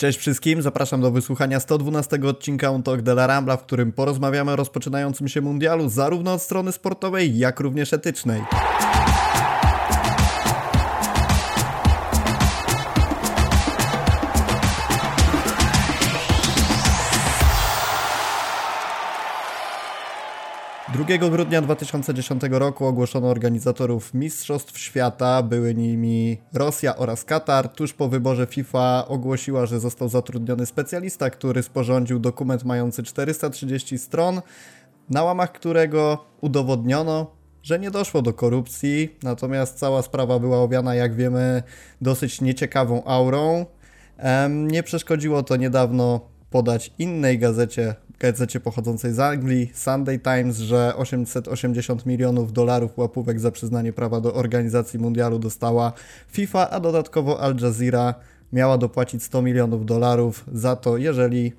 Cześć wszystkim, zapraszam do wysłuchania 112 odcinka On Talk de la Rambla, w którym porozmawiamy o rozpoczynającym się mundialu zarówno od strony sportowej, jak również etycznej. 2 grudnia 2010 roku ogłoszono organizatorów Mistrzostw Świata, były nimi Rosja oraz Katar. Tuż po wyborze FIFA ogłosiła, że został zatrudniony specjalista, który sporządził dokument mający 430 stron, na łamach którego udowodniono, że nie doszło do korupcji, natomiast cała sprawa była owiana, jak wiemy, dosyć nieciekawą aurą. Nie przeszkodziło to niedawno podać innej gazecie gazecie pochodzącej z Anglii, Sunday Times, że 880 milionów dolarów łapówek za przyznanie prawa do organizacji mundialu dostała FIFA, a dodatkowo Al Jazeera miała dopłacić 100 milionów dolarów za to, jeżeli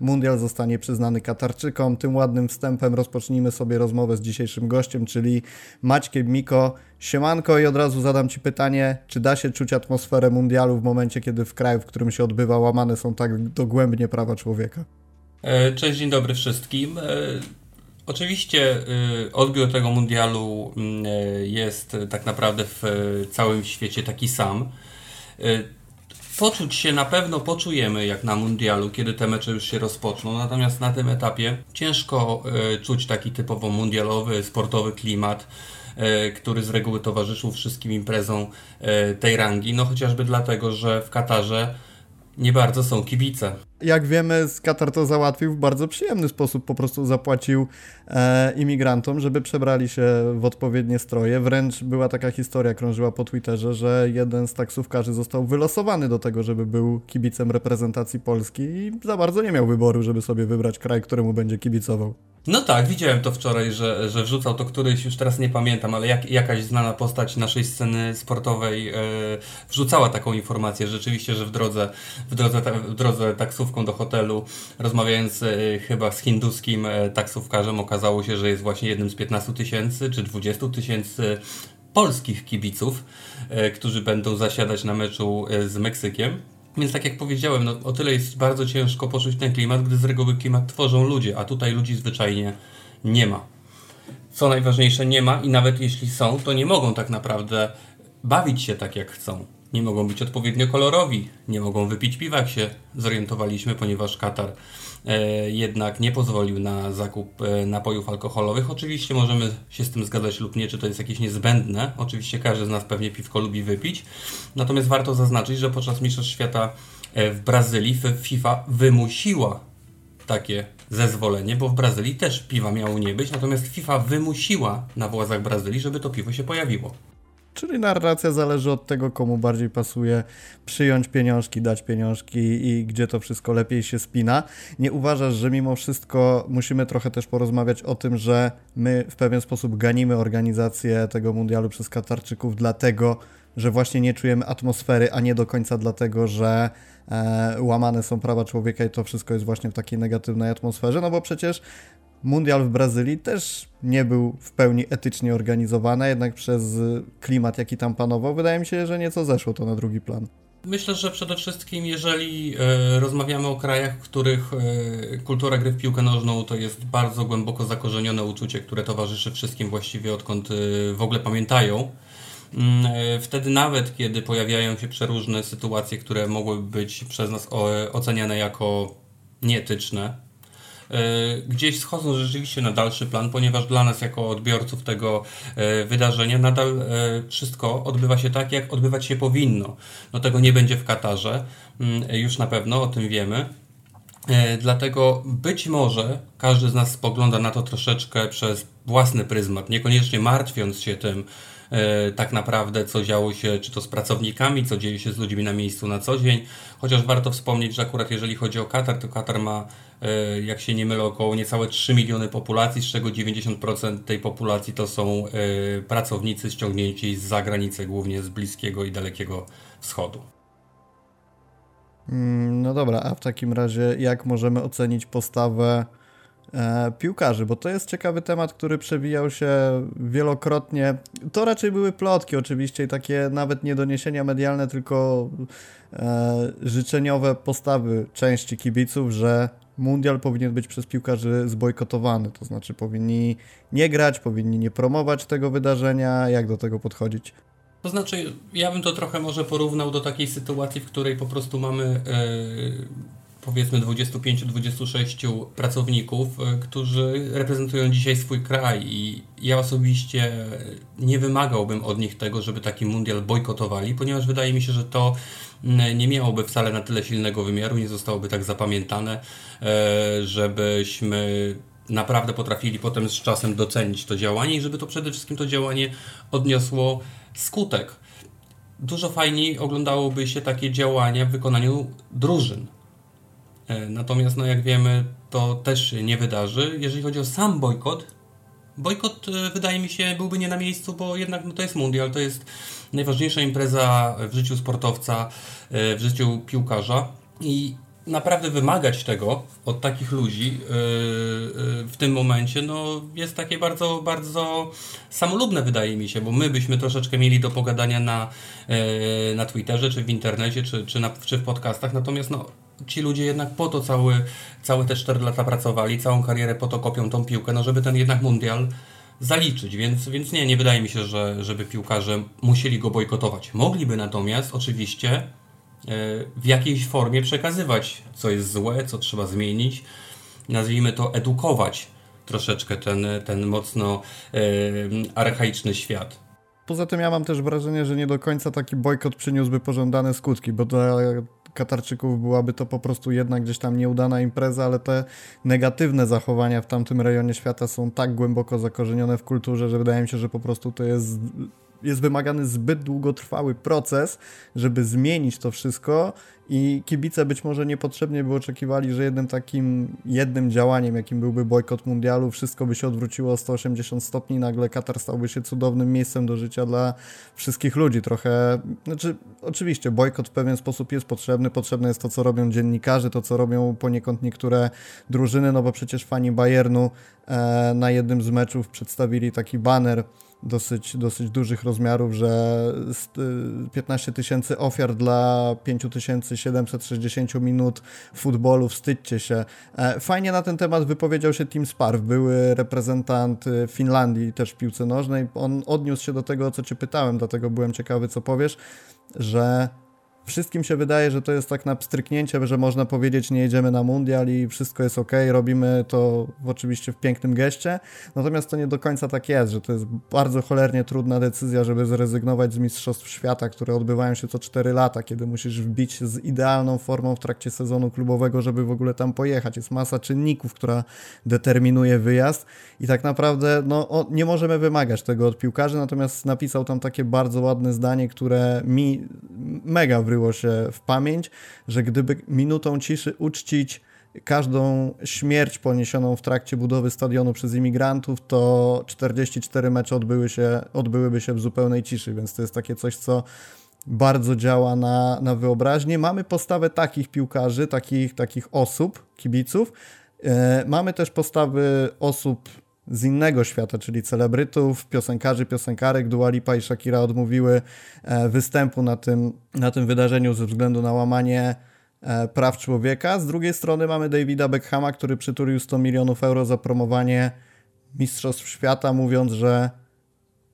mundial zostanie przyznany Katarczykom. Tym ładnym wstępem rozpocznijmy sobie rozmowę z dzisiejszym gościem, czyli Maćkiem Miko. Siemanko i od razu zadam Ci pytanie, czy da się czuć atmosferę mundialu w momencie, kiedy w kraju, w którym się odbywa, łamane są tak dogłębnie prawa człowieka? E, cześć, dzień dobry wszystkim. E, oczywiście e, odbiór tego mundialu mm, jest tak naprawdę w całym świecie taki sam. Poczuć się na pewno poczujemy jak na mundialu, kiedy te mecze już się rozpoczną, natomiast na tym etapie ciężko czuć taki typowo mundialowy, sportowy klimat, który z reguły towarzyszył wszystkim imprezom tej rangi, no chociażby dlatego, że w Katarze nie bardzo są kibice jak wiemy, Katar to załatwił w bardzo przyjemny sposób. Po prostu zapłacił e, imigrantom, żeby przebrali się w odpowiednie stroje. Wręcz była taka historia, krążyła po Twitterze, że jeden z taksówkarzy został wylosowany do tego, żeby był kibicem reprezentacji Polski i za bardzo nie miał wyboru, żeby sobie wybrać kraj, któremu będzie kibicował. No tak, widziałem to wczoraj, że, że wrzucał to któryś, już teraz nie pamiętam, ale jak, jakaś znana postać naszej sceny sportowej e, wrzucała taką informację rzeczywiście, że w drodze, w drodze, w drodze taksówką do hotelu, rozmawiając e, chyba z hinduskim e, taksówkarzem, okazało się, że jest właśnie jednym z 15 tysięcy czy 20 tysięcy polskich kibiców, e, którzy będą zasiadać na meczu e, z Meksykiem. Więc tak jak powiedziałem, no, o tyle jest bardzo ciężko poczuć ten klimat, gdy z reguły klimat tworzą ludzie, a tutaj ludzi zwyczajnie nie ma. Co najważniejsze, nie ma i nawet jeśli są, to nie mogą tak naprawdę bawić się tak jak chcą. Nie mogą być odpowiednio kolorowi, nie mogą wypić piwa, jak się zorientowaliśmy, ponieważ Katar jednak nie pozwolił na zakup e, napojów alkoholowych. Oczywiście możemy się z tym zgadzać lub nie, czy to jest jakieś niezbędne. Oczywiście każdy z nas pewnie piwko lubi wypić. Natomiast warto zaznaczyć, że podczas Mistrzostw Świata e, w Brazylii FIFA wymusiła takie zezwolenie, bo w Brazylii też piwa miało nie być, natomiast FIFA wymusiła na władzach Brazylii, żeby to piwo się pojawiło. Czyli narracja zależy od tego, komu bardziej pasuje przyjąć pieniążki, dać pieniążki i gdzie to wszystko lepiej się spina. Nie uważasz, że mimo wszystko musimy trochę też porozmawiać o tym, że my w pewien sposób ganimy organizację tego mundialu przez Katarczyków, dlatego, że właśnie nie czujemy atmosfery, a nie do końca dlatego, że e, łamane są prawa człowieka i to wszystko jest właśnie w takiej negatywnej atmosferze, no bo przecież Mundial w Brazylii też nie był w pełni etycznie organizowany, jednak przez klimat, jaki tam panował, wydaje mi się, że nieco zeszło to na drugi plan. Myślę, że przede wszystkim, jeżeli e, rozmawiamy o krajach, w których e, kultura gry w piłkę nożną to jest bardzo głęboko zakorzenione uczucie, które towarzyszy wszystkim właściwie odkąd e, w ogóle pamiętają, mm, e, wtedy nawet kiedy pojawiają się przeróżne sytuacje, które mogłyby być przez nas oceniane jako nieetyczne, E, gdzieś schodzą rzeczywiście na dalszy plan, ponieważ dla nas jako odbiorców tego e, wydarzenia nadal e, wszystko odbywa się tak, jak odbywać się powinno. No tego nie będzie w Katarze, mm, już na pewno o tym wiemy. Dlatego być może każdy z nas spogląda na to troszeczkę przez własny pryzmat, niekoniecznie martwiąc się tym, tak naprawdę, co działo się, czy to z pracownikami, co dzieje się z ludźmi na miejscu na co dzień. Chociaż warto wspomnieć, że akurat jeżeli chodzi o Katar, to Katar ma E, jak się nie mylę, około niecałe 3 miliony populacji, z czego 90% tej populacji to są e, pracownicy ściągnięci z zagranicy, głównie z Bliskiego i Dalekiego Wschodu. Mm, no dobra, a w takim razie jak możemy ocenić postawę e, piłkarzy, bo to jest ciekawy temat, który przewijał się wielokrotnie. To raczej były plotki oczywiście i takie nawet nie doniesienia medialne, tylko e, życzeniowe postawy części kibiców, że mundial powinien być przez piłkarzy zbojkotowany, to znaczy powinni nie grać, powinni nie promować tego wydarzenia, jak do tego podchodzić. To znaczy, ja bym to trochę może porównał do takiej sytuacji, w której po prostu mamy e, powiedzmy 25-26 pracowników, e, którzy reprezentują dzisiaj swój kraj i ja osobiście nie wymagałbym od nich tego, żeby taki mundial bojkotowali, ponieważ wydaje mi się, że to nie miałoby wcale na tyle silnego wymiaru, nie zostałoby tak zapamiętane, e, żebyśmy naprawdę potrafili potem z czasem docenić to działanie i żeby to przede wszystkim to działanie odniosło skutek. Dużo fajniej oglądałoby się takie działania w wykonaniu drużyn. E, natomiast, no jak wiemy, to też się nie wydarzy. Jeżeli chodzi o sam bojkot, bojkot e, wydaje mi się byłby nie na miejscu, bo jednak no, to jest mundial, to jest najważniejsza impreza w życiu sportowca, e, w życiu piłkarza i naprawdę wymagać tego od takich ludzi w tym momencie, no jest takie bardzo, bardzo samolubne wydaje mi się, bo my byśmy troszeczkę mieli do pogadania na, na Twitterze, czy w internecie, czy, czy, na, czy w podcastach, natomiast no ci ludzie jednak po to cały, całe te 4 lata pracowali, całą karierę po to kopią tą piłkę, no żeby ten jednak mundial zaliczyć, więc, więc nie, nie wydaje mi się, że żeby piłkarze musieli go bojkotować. Mogliby natomiast oczywiście w jakiejś formie przekazywać, co jest złe, co trzeba zmienić. Nazwijmy to edukować troszeczkę ten, ten mocno e, archaiczny świat. Poza tym ja mam też wrażenie, że nie do końca taki bojkot przyniósłby pożądane skutki, bo dla Katarczyków byłaby to po prostu jednak gdzieś tam nieudana impreza, ale te negatywne zachowania w tamtym rejonie świata są tak głęboko zakorzenione w kulturze, że wydaje mi się, że po prostu to jest jest wymagany zbyt długotrwały proces, żeby zmienić to wszystko i kibice być może niepotrzebnie by oczekiwali, że jednym takim, jednym działaniem, jakim byłby bojkot mundialu, wszystko by się odwróciło o 180 stopni, nagle Katar stałby się cudownym miejscem do życia dla wszystkich ludzi. Trochę, znaczy oczywiście bojkot w pewien sposób jest potrzebny, potrzebne jest to, co robią dziennikarze, to, co robią poniekąd niektóre drużyny, no bo przecież fani Bayernu e, na jednym z meczów przedstawili taki baner dosyć, dosyć dużych rozmiarów, że 15 tysięcy ofiar dla 5760 minut futbolu, wstydźcie się. E, fajnie na ten temat wypowiedział się Tim Sparw, były reprezentant y, Finlandii też w piłce nożnej. On odniósł się do tego, o co cię pytałem, dlatego byłem ciekawy, co powiesz, że wszystkim się wydaje, że to jest tak na pstryknięcie, że można powiedzieć, nie jedziemy na mundial i wszystko jest ok, robimy to oczywiście w pięknym geście, natomiast to nie do końca tak jest, że to jest bardzo cholernie trudna decyzja, żeby zrezygnować z Mistrzostw Świata, które odbywają się co 4 lata, kiedy musisz wbić z idealną formą w trakcie sezonu klubowego, żeby w ogóle tam pojechać. Jest masa czynników, która determinuje wyjazd i tak naprawdę no, nie możemy wymagać tego od piłkarzy, natomiast napisał tam takie bardzo ładne zdanie, które mi mega wryło wryło się w pamięć, że gdyby minutą ciszy uczcić każdą śmierć poniesioną w trakcie budowy stadionu przez imigrantów, to 44 mecze odbyły się, odbyłyby się w zupełnej ciszy, więc to jest takie coś, co bardzo działa na, na wyobraźnię. Mamy postawę takich piłkarzy, takich, takich osób, kibiców. E, mamy też postawy osób z innego świata, czyli celebrytów, piosenkarzy, piosenkarek. Dua Lipa i Shakira odmówiły e, występu na tym, na tym wydarzeniu ze względu na łamanie e, praw człowieka. Z drugiej strony mamy Davida Beckhama, który przytulił 100 milionów euro za promowanie Mistrzostw Świata, mówiąc, że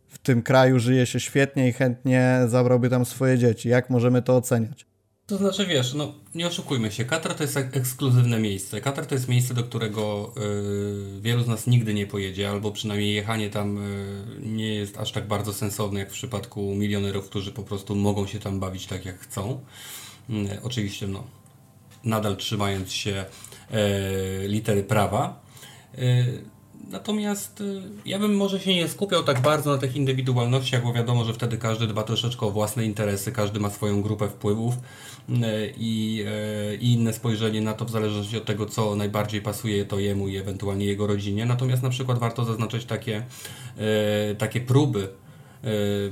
w tym kraju żyje się świetnie i chętnie zabrałby tam swoje dzieci. Jak możemy to oceniać? To znaczy, wiesz, no nie oszukujmy się, Katar to jest ekskluzywne miejsce. Katar to jest miejsce, do którego y, wielu z nas nigdy nie pojedzie, albo przynajmniej jechanie tam y, nie jest aż tak bardzo sensowne, jak w przypadku milionerów, którzy po prostu mogą się tam bawić tak, jak chcą. Y, oczywiście, no, nadal trzymając się litery prawa. Natomiast ja bym może się nie skupiał tak bardzo na tych indywidualnościach, bo wiadomo, że wtedy każdy dba troszeczkę o własne interesy, każdy ma swoją grupę wpływów. E, i, e, i inne spojrzenie na to w zależności od tego, co najbardziej pasuje to jemu i ewentualnie jego rodzinie. Natomiast na przykład warto zaznaczyć takie, e, takie próby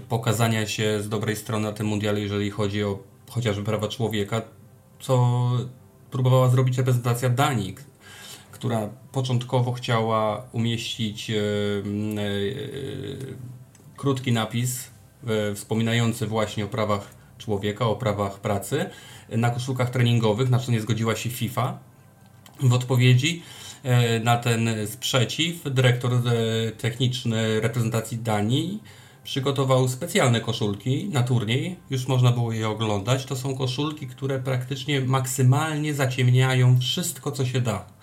pokazania się z dobrej strony na tym mundialu, jeżeli chodzi o chociażby prawa człowieka, co próbowała zrobić reprezentacja Danii, która początkowo chciała umieścić krótki napis wspominający właśnie o prawach człowieka, o prawach pracy na koszulkach treningowych, na co nie zgodziła się FIFA. W odpowiedzi e, na ten sprzeciw dyrektor e, techniczny reprezentacji Danii przygotował specjalne koszulki na turniej. Już można było je oglądać. To są koszulki, które praktycznie maksymalnie zaciemniają wszystko, co się da.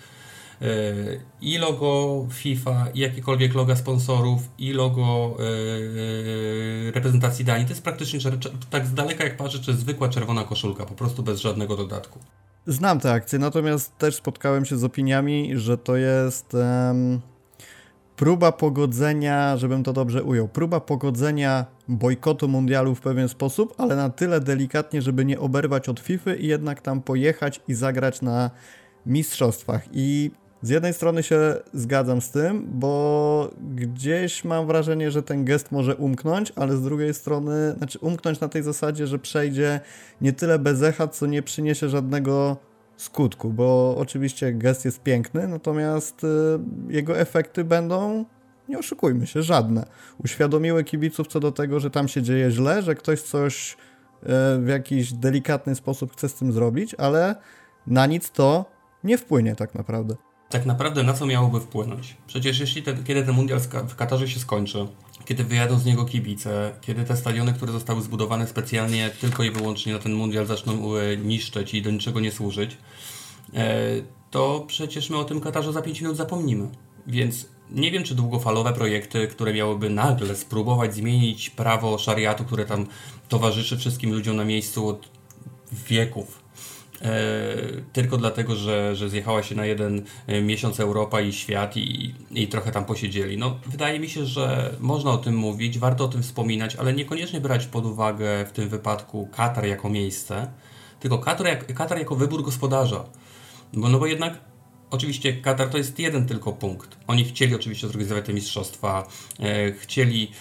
E, I logo FIFA, i jakiekolwiek loga sponsorów, i logo reprezentacji Danii. To jest praktycznie tak z daleka jak patrzę, czy zwykła czerwona koszulka, po prostu bez żadnego dodatku. Znam te akcje, natomiast też spotkałem się z opiniami, że to jest um, próba pogodzenia, żebym to dobrze ujął, próba pogodzenia bojkotu mundialu w pewien sposób, ale na tyle delikatnie, żeby nie oberwać od FIFA i jednak tam pojechać i zagrać na mistrzostwach. I z jednej strony się zgadzam z tym, bo gdzieś mam wrażenie, że ten gest może umknąć, ale z drugiej strony, znaczy umknąć na tej zasadzie, że przejdzie nie tyle bez echa, co nie przyniesie żadnego skutku, bo oczywiście gest jest piękny, natomiast y, jego efekty będą, nie oszukujmy się, żadne. Uświadomiły kibiców co do tego, że tam się dzieje źle, że ktoś coś y, w jakiś delikatny sposób chce z tym zrobić, ale na nic to nie wpłynie tak naprawdę tak naprawdę na co miałoby wpłynąć? Przecież jeśli kiedy ten mundial w Katarze się skończy, kiedy wyjadą z niego kibice, kiedy te stadiony, które zostały zbudowane specjalnie tylko i wyłącznie na ten mundial zaczną e, niszczyć i do niczego nie służyć, e, to przecież my o tym Katarze za 5 minut zapomnimy. Więc nie wiem, czy długofalowe projekty, które miałyby nagle spróbować zmienić prawo szariatu, które tam towarzyszy wszystkim ludziom na miejscu od wieków, tylko dlatego, że, że zjechała się na jeden e, miesiąc Europa i świat i, i trochę tam posiedzieli. No, wydaje mi się, że można o tym mówić, warto o tym wspominać, ale niekoniecznie brać pod uwagę w tym wypadku Katar jako miejsce, tylko Katar, jak, Katar jako wybór gospodarza. Bo, no bo jednak Oczywiście Katar to jest jeden tylko punkt. Oni chcieli oczywiście zorganizować te mistrzostwa, e, chcieli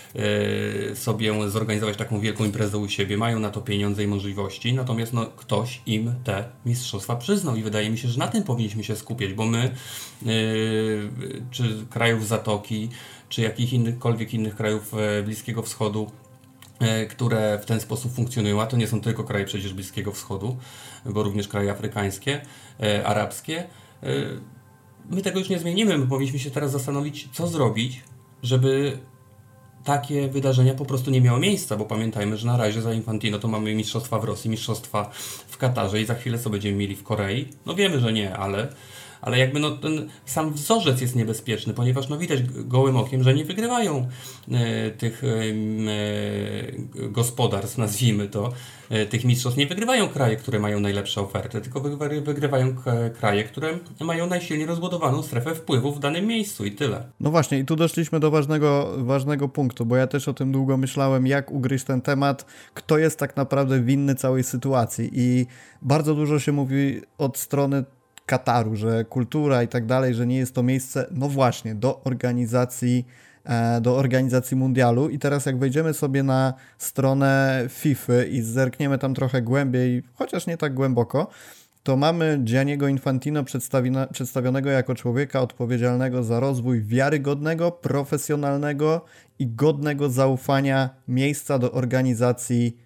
e, sobie zorganizować taką wielką imprezę u siebie, mają na to pieniądze i możliwości, natomiast no, ktoś im te mistrzostwa przyznał i wydaje mi się, że na tym powinniśmy się skupiać, bo my, e, czy krajów Zatoki, czy jakichkolwiek innych krajów e, Bliskiego Wschodu, e, które w ten sposób funkcjonują, a to nie są tylko kraje przecież Bliskiego Wschodu, bo również kraje afrykańskie, e, arabskie, my tego już nie zmienimy. My powinniśmy się teraz zastanowić, co zrobić, żeby takie wydarzenia po prostu nie miały miejsca, bo pamiętajmy, że na razie za Infantino to mamy mistrzostwa w Rosji, mistrzostwa w Katarze i za chwilę co będziemy mieli w Korei. No wiemy, że nie, ale ale jakby no ten sam wzorzec jest niebezpieczny, ponieważ no widać gołym okiem, że nie wygrywają e, tych e, e, gospodarstw, nazwijmy to, e, tych mistrzostw, nie wygrywają kraje, które mają najlepsze oferty, tylko wygrywają kraje, które mają najsilniej rozbudowaną strefę wpływu w danym miejscu i tyle. No właśnie i tu doszliśmy do ważnego, ważnego punktu, bo ja też o tym długo myślałem, jak ugryźć ten temat, kto jest tak naprawdę winny całej sytuacji i bardzo dużo się mówi od strony Kataru, że kultura i tak dalej, że nie jest to miejsce, no właśnie, do organizacji e, do organizacji mundialu. I teraz jak wejdziemy sobie na stronę FIFA i zerkniemy tam trochę głębiej, chociaż nie tak głęboko, to mamy Gianniego Infantino przedstawionego jako człowieka odpowiedzialnego za rozwój wiarygodnego, profesjonalnego i godnego zaufania miejsca do organizacji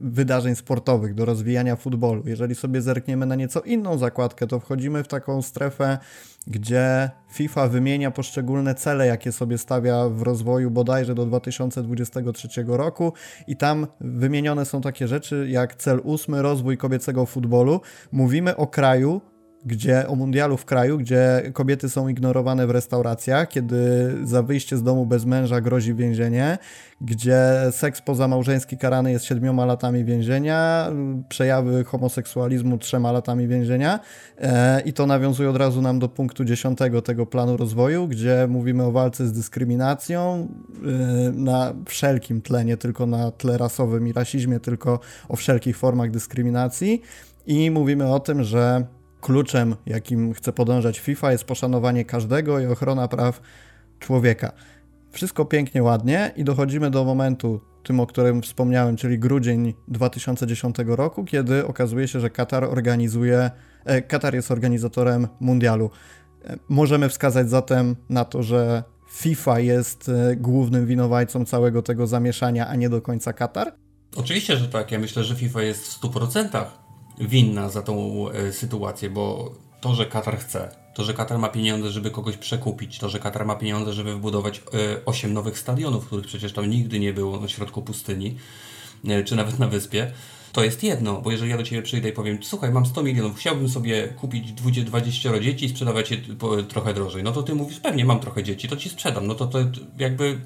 wydarzeń sportowych, do rozwijania futbolu. Jeżeli sobie zerkniemy na nieco inną zakładkę, to wchodzimy w taką strefę, gdzie FIFA wymienia poszczególne cele, jakie sobie stawia w rozwoju bodajże do 2023 roku i tam wymienione są takie rzeczy jak cel ósmy, rozwój kobiecego futbolu. Mówimy o kraju, gdzie o mundialu w kraju, gdzie kobiety są ignorowane w restauracjach, kiedy za wyjście z domu bez męża grozi więzienie, gdzie seks pozamałżeński karany jest siedmioma latami więzienia, przejawy homoseksualizmu trzema latami więzienia e, i to nawiązuje od razu nam do punktu dziesiątego tego planu rozwoju, gdzie mówimy o walce z dyskryminacją e, na wszelkim tle, nie tylko na tle rasowym i rasizmie, tylko o wszelkich formach dyskryminacji. I mówimy o tym, że kluczem, jakim chce podążać FIFA, jest poszanowanie każdego i ochrona praw człowieka. Wszystko pięknie, ładnie i dochodzimy do momentu, tym o którym wspomniałem, czyli grudzień 2010 roku, kiedy okazuje się, że Katar organizuje, e, Katar jest organizatorem mundialu. Możemy wskazać zatem na to, że FIFA jest e, głównym winowajcą całego tego zamieszania, a nie do końca Katar? Oczywiście, że tak. Ja myślę, że FIFA jest w 100% winna za tą e, sytuację, bo to, że Katar chce, to, że Katar ma pieniądze, żeby kogoś przekupić, to, że Katar ma pieniądze, żeby wybudować y, 8 nowych stadionów, których przecież tam nigdy nie było na środku pustyni, y, czy nawet na wyspie, to jest jedno, bo jeżeli ja do Ciebie przyjdę i powiem, słuchaj, mam 100 milionów, chciałbym sobie kupić 20 dzieci i sprzedawać je trochę drożej, no to Ty mówisz, pewnie mam trochę dzieci, to Ci sprzedam, no to, to jakby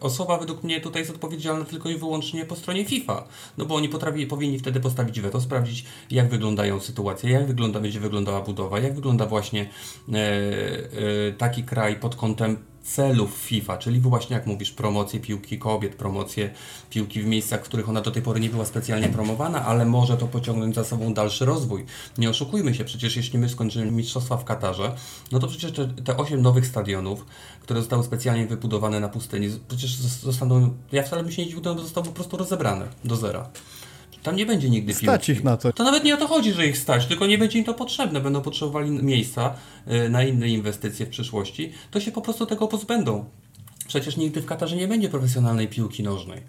osoba według mnie tutaj jest odpowiedzialna tylko i wyłącznie po stronie FIFA. No bo oni powinni wtedy postawić weto, sprawdzić jak wyglądają sytuacje, jak wygląda, będzie wyglądała budowa, jak wygląda właśnie e, e, taki kraj pod kątem celów FIFA, czyli właśnie jak mówisz, promocję piłki kobiet, promocję piłki w miejscach, w których ona do tej pory nie była specjalnie promowana, ale może to pociągnąć za sobą dalszy rozwój. Nie oszukujmy się, przecież jeśli my skończymy mistrzostwa w Katarze, no to przecież te, te 8 nowych stadionów, które zostały specjalnie wybudowane na pustyni, przecież zostaną, ja wcale bym się nie dziwił, to zostały po prostu rozebrane do zera. Tam nie będzie nigdy piłki. Stać ich na to. To nawet nie o to chodzi, że ich stać, tylko nie będzie im to potrzebne. Będą potrzebowali miejsca y, na inne inwestycje w przyszłości. To się po prostu tego pozbędą. Przecież nigdy w Katarze nie będzie profesjonalnej piłki nożnej.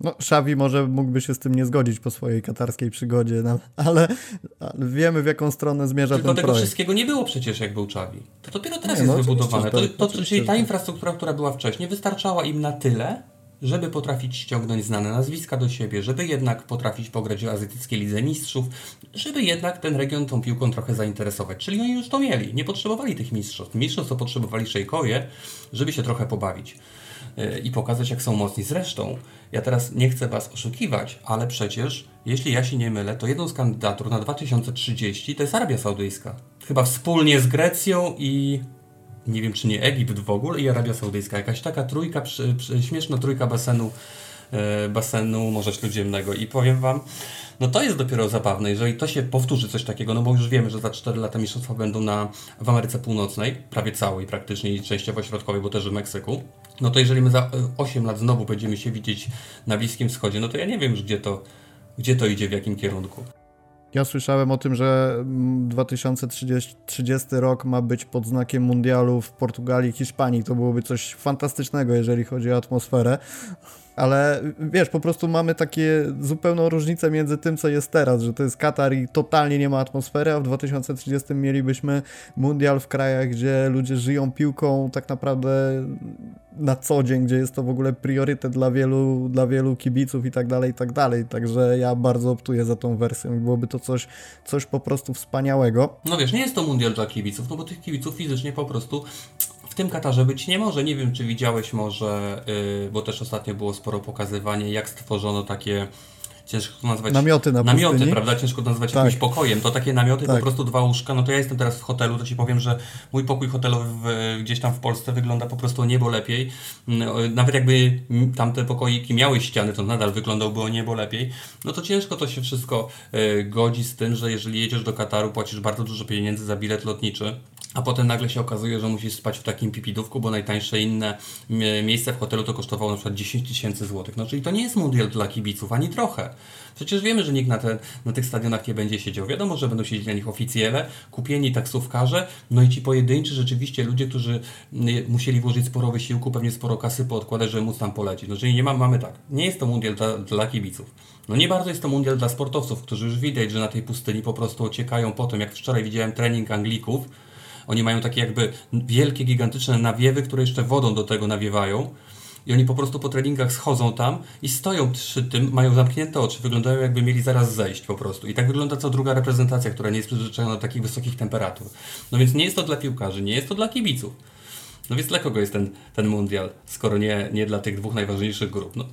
No, Xavi może mógłby się z tym nie zgodzić po swojej katarskiej przygodzie, no, ale, ale, wiemy w jaką stronę zmierza Tylko ten tego projekt. wszystkiego nie było przecież jak był Xavi. To dopiero teraz nie, jest no, wybudowane. To, to, czyli ta infrastruktura, która była wcześniej, wystarczała im na tyle, żeby potrafić ściągnąć znane nazwiska do siebie, żeby jednak potrafić pograć w azjatyckiej lidze mistrzów, żeby jednak ten region tą piłką trochę zainteresować. Czyli oni już to mieli, nie potrzebowali tych mistrzostw. Mistrzostw to potrzebowali szejkowie, żeby się trochę pobawić yy, i pokazać, jak są mocni. Zresztą, ja teraz nie chcę Was oszukiwać, ale przecież, jeśli ja się nie mylę, to jedną z kandydatur na 2030 to jest Arabia Saudyjska. Chyba wspólnie z Grecją i nie wiem czy nie Egipt w ogóle i Arabia Saudyjska. Jakaś taka trójka, przy, przy, śmieszna trójka basenu, e, basenu Morza Śródziemnego. I powiem Wam, no to jest dopiero zabawne, jeżeli to się powtórzy coś takiego, no bo już wiemy, że za 4 lata mistrzostwa będą na, w Ameryce Północnej, prawie całej praktycznie i częściowo środkowej, bo też w Meksyku. No to jeżeli my za 8 lat znowu będziemy się widzieć na Bliskim Wschodzie, no to ja nie wiem już gdzie to, gdzie to idzie, w jakim kierunku. Ja słyszałem o tym, że 2030 rok ma być pod znakiem mundialu w Portugalii Hiszpanii. To byłoby coś fantastycznego, jeżeli chodzi o atmosferę ale wiesz, po prostu mamy takie zupełną różnicę między tym, co jest teraz, że to jest Katar i totalnie nie ma atmosfery, a w 2030 mielibyśmy mundial w krajach, gdzie ludzie żyją piłką tak naprawdę na co dzień, gdzie jest to w ogóle priorytet dla wielu, dla wielu kibiców i tak dalej, i tak dalej. Także ja bardzo optuję za tą wersją i byłoby to coś, coś po prostu wspaniałego. No wiesz, nie jest to mundial dla kibiców, no bo tych kibiców fizycznie po prostu tym Katarze być nie może. Nie wiem, czy widziałeś może, yy, bo też ostatnio było sporo pokazywanie, jak stworzono takie ciężko to nazwać. Namioty na Namioty, pustyni. prawda? Ciężko to nazwać tak. jakimś pokojem. To takie namioty, tak. po prostu dwa łóżka. No to ja jestem teraz w hotelu, to ci powiem, że mój pokój hotelowy w, gdzieś tam w Polsce wygląda po prostu niebo lepiej. Mm, nawet jakby tamte pokoiki miały ściany, to nadal wyglądałby o niebo lepiej. No to ciężko to się wszystko y, godzi z tym, że jeżeli jedziesz do Kataru, płacisz bardzo dużo pieniędzy za bilet lotniczy a potem nagle się okazuje, że musisz spać w takim pipidówku, bo najtańsze inne miejsce w hotelu to kosztowało na przykład 10 tysięcy złotych. No czyli to nie jest mundial dla kibiców, ani trochę. Przecież wiemy, że nikt na, te, na tych stadionach nie będzie siedział. Wiadomo, że będą siedzieć na nich oficjele, kupieni taksówkarze, no i ci pojedynczy rzeczywiście ludzie, którzy musieli włożyć sporo wysiłku, pewnie sporo kasy poodkładać, żeby móc tam polecieć. No czyli nie ma, mamy tak, nie jest to mundial dla, dla kibiców. No nie bardzo jest to mundial dla sportowców, którzy już widać, że na tej pustyni po prostu ociekają po tym, jak wczoraj widziałem trening Anglików, oni mają takie jakby wielkie, gigantyczne nawiewy, które jeszcze wodą do tego nawiewają. I oni po prostu po treningach schodzą tam i stoją przy tym, mają zamknięte oczy, wyglądają jakby mieli zaraz zejść po prostu. I tak wygląda co druga reprezentacja, która nie jest przyzwyczajona do takich wysokich temperatur. No więc nie jest to dla piłkarzy, nie jest to dla kibiców. No więc dla kogo jest ten, ten mundial, skoro nie, nie dla tych dwóch najważniejszych grup? No,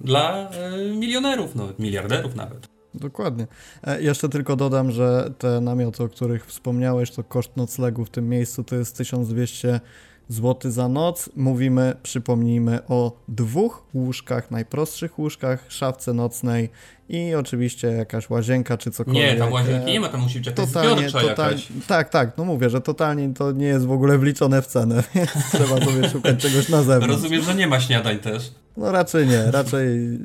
dla y, milionerów, no, miliarderów nawet. Dokładnie. E, jeszcze tylko dodam, że te namioty, o których wspomniałeś, to koszt noclegu w tym miejscu to jest 1200 zł za noc. Mówimy, przypomnijmy o dwóch łóżkach, najprostszych łóżkach, szafce nocnej i oczywiście jakaś łazienka czy cokolwiek. Nie, tam łazienki nie ma, tam musi być jakaś totalnie, totalnie, Tak, tak, no mówię, że totalnie to nie jest w ogóle wliczone w cenę, więc trzeba sobie szukać czegoś na zewnątrz. Rozumiem, że nie ma śniadań też. No raczej nie, raczej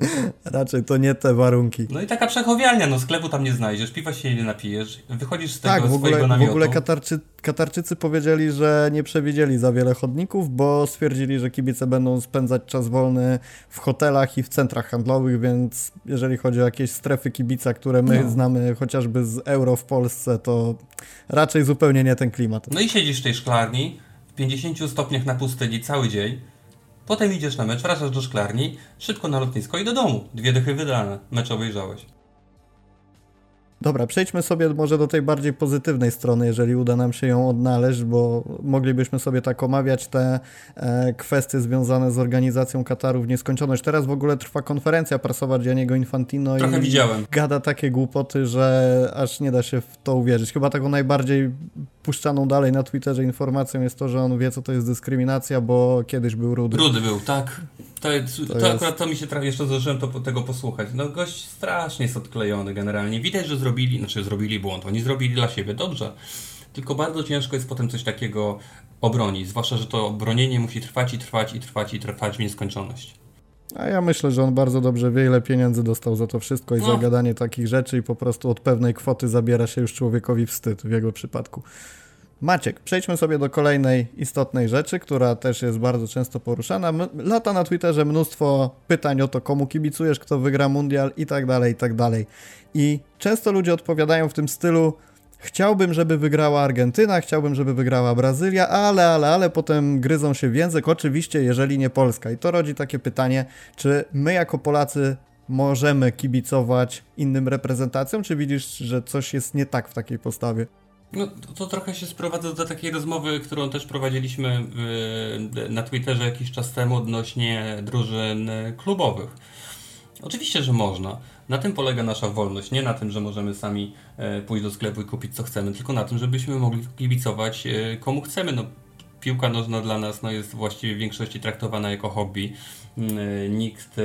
Raczej to nie te warunki. No i taka przechowialnia, no sklepu tam nie znajdziesz, piwa się nie napijesz, wychodzisz z tego tak, w ogóle, swojego namiotu. w ogóle Katarczy, Katarczycy powiedzieli, że nie przewidzieli za wiele chodników, bo stwierdzili, że kibice będą spędzać czas wolny w hotelach i w centrach handlowych, więc jeżeli chodzi o jakieś strefy kibica, które my No. znamy chociażby z euro w Polsce, to raczej zupełnie nie ten klimat. No i siedzisz w tej szklarni w 50 stopniach na pustyni cały dzień, potem idziesz na mecz, wracasz do szklarni, szybko na lotnisko i do domu. Dwie dychy wydane, mecz obejrzałeś. Dobra, przejdźmy sobie może do tej bardziej pozytywnej strony, jeżeli uda nam się ją odnaleźć, bo moglibyśmy sobie tak omawiać te e, kwestie związane z organizacją Kataru w nieskończoność. Teraz w ogóle trwa konferencja prasowa Gianniego Infantino Trochę i widziałem. gada takie głupoty, że aż nie da się w to uwierzyć. Chyba taką najbardziej puszczaną dalej na Twitterze informacją jest to, że on wie, co to jest dyskryminacja, bo kiedyś był rudy. Rudy był, tak. To, to, jest- akurat to mi się tra- jeszcze zdążyłem to, tego posłuchać. No gość strasznie jest odklejony generalnie. Widać, że zrobili, znaczy zrobili błąd. Oni zrobili dla siebie dobrze. Tylko bardzo ciężko jest potem coś takiego obronić. Zwłaszcza, że to bronienie musi trwać i trwać i trwać i trwać w nieskończoność. A ja myślę, że on bardzo dobrze wie, ile pieniędzy dostał za to wszystko i No. za gadanie takich rzeczy i po prostu od pewnej kwoty zabiera się już człowiekowi wstyd w jego przypadku. Maciek, przejdźmy sobie do kolejnej istotnej rzeczy, która też jest bardzo często poruszana. Lata na Twitterze mnóstwo pytań o to, komu kibicujesz, kto wygra mundial i tak dalej, i tak dalej. I często ludzie odpowiadają w tym stylu, Chciałbym, żeby wygrała Argentyna, chciałbym, żeby wygrała Brazylia, ale, ale, ale potem gryzą się w język, oczywiście, jeżeli nie Polska. I to rodzi takie pytanie, czy my jako Polacy możemy kibicować innym reprezentacjom, czy widzisz, że coś jest nie tak w takiej postawie? No, to, to trochę się sprowadza do takiej rozmowy, którą też prowadziliśmy w, na Twitterze jakiś czas temu odnośnie drużyn klubowych. Oczywiście, że można. Na tym polega nasza wolność. Nie na tym, że możemy sami e, pójść do sklepu i kupić co chcemy, tylko na tym, żebyśmy mogli kibicować e, komu chcemy. No, piłka nożna dla nas no, jest właściwie w większości traktowana jako hobby. E, Nikt e,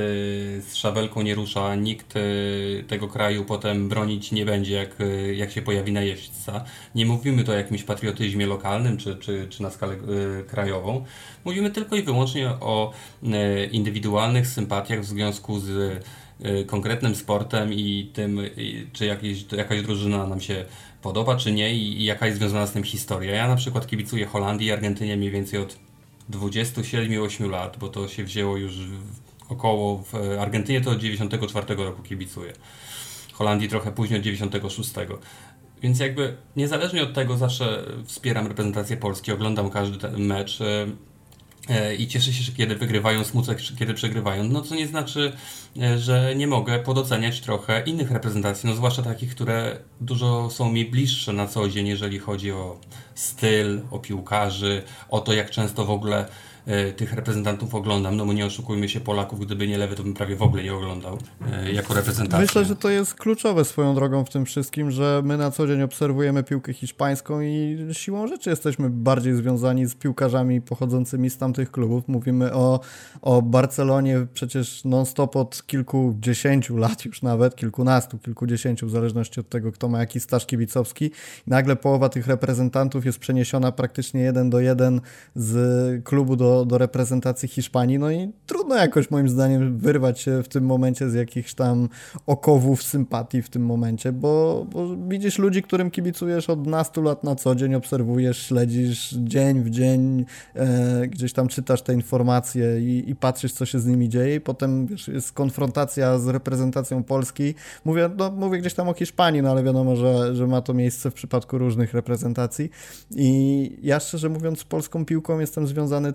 z szabelką nie rusza, nikt e, tego kraju potem bronić nie będzie, jak, jak się pojawi najeźdźca. Nie mówimy to o jakimś patriotyzmie lokalnym czy, czy, czy na skalę krajową. Mówimy tylko i wyłącznie o indywidualnych sympatiach w związku z konkretnym sportem i tym, czy jakieś, jakaś drużyna nam się podoba, czy nie i, i jaka jest związana z tym historia. Ja na przykład kibicuję Holandii i Argentynie mniej więcej od 27-8 lat, bo to się wzięło już około w Argentynie to od 94 roku kibicuję. Holandii trochę później od 96. Więc jakby niezależnie od tego zawsze wspieram reprezentację Polski, oglądam każdy ten mecz e, e, i cieszę się, że kiedy wygrywają, smutek, kiedy przegrywają. No co nie znaczy, e, że nie mogę podoceniać trochę innych reprezentacji, no zwłaszcza takich, które dużo są mi bliższe na co dzień, jeżeli chodzi o styl, o piłkarzy, o to jak często w ogóle e, tych reprezentantów oglądam. No bo nie oszukujmy się Polaków, gdyby nie lewy, to bym prawie w ogóle nie oglądał e, jako reprezentacja. Myślę, że to jest kluczowe swoją drogą w tym wszystkim, że my na co dzień obserwujemy piłkę hiszpańską i siłą rzeczy jesteśmy bardziej związani z piłkarzami pochodzącymi z tamtych klubów. Mówimy o, o Barcelonie przecież non-stop od kilkudziesięciu lat już nawet, kilkunastu, kilkudziesięciu, w zależności od tego, kto ma jaki staż kibicowski. Nagle połowa tych reprezentantów jest przeniesiona praktycznie jeden do jeden z klubu do, do reprezentacji Hiszpanii, no i trudno jakoś moim zdaniem wyrwać się w tym momencie z jakichś tam okowów sympatii w tym momencie, bo, bo widzisz ludzi, którym kibicujesz od nastu lat na co dzień, obserwujesz, śledzisz dzień w dzień, e, gdzieś tam czytasz te informacje i, i patrzysz, co się z nimi dzieje. I potem wiesz, jest konfrontacja z reprezentacją Polski. Mówię, no, mówię gdzieś tam o Hiszpanii, no ale wiadomo, że, że ma to miejsce w przypadku różnych reprezentacji. I ja szczerze mówiąc z polską piłką jestem związany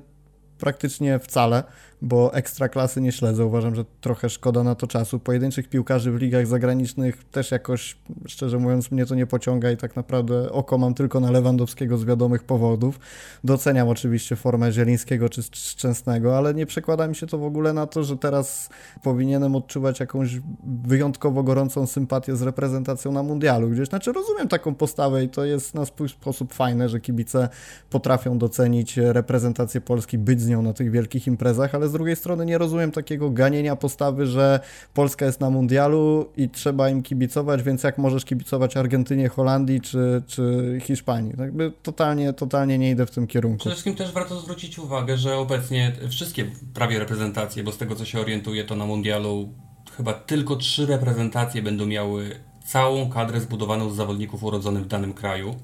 praktycznie wcale, bo ekstra klasy nie śledzę. Uważam, że trochę szkoda na to czasu. Pojedynczych piłkarzy w ligach zagranicznych też jakoś, szczerze mówiąc, mnie to nie pociąga i tak naprawdę oko mam tylko na Lewandowskiego z wiadomych powodów. Doceniam oczywiście formę Zielińskiego czy Szczęsnego, ale nie przekłada mi się to w ogóle na to, że teraz powinienem odczuwać jakąś wyjątkowo gorącą sympatię z reprezentacją na mundialu gdzieś. Znaczy rozumiem taką postawę i to jest na swój sposób fajne, że kibice potrafią docenić reprezentację Polski, być z nią na tych wielkich imprezach, ale z drugiej strony nie rozumiem takiego ganienia postawy, że Polska jest na mundialu i trzeba im kibicować, więc jak możesz kibicować Argentynie, Holandii czy, czy Hiszpanii? Jakby totalnie, totalnie nie idę w tym kierunku. Przede wszystkim też warto zwrócić uwagę, że obecnie wszystkie prawie reprezentacje, bo z tego co się orientuję, to na mundialu chyba tylko trzy reprezentacje będą miały całą kadrę zbudowaną z zawodników urodzonych w danym kraju.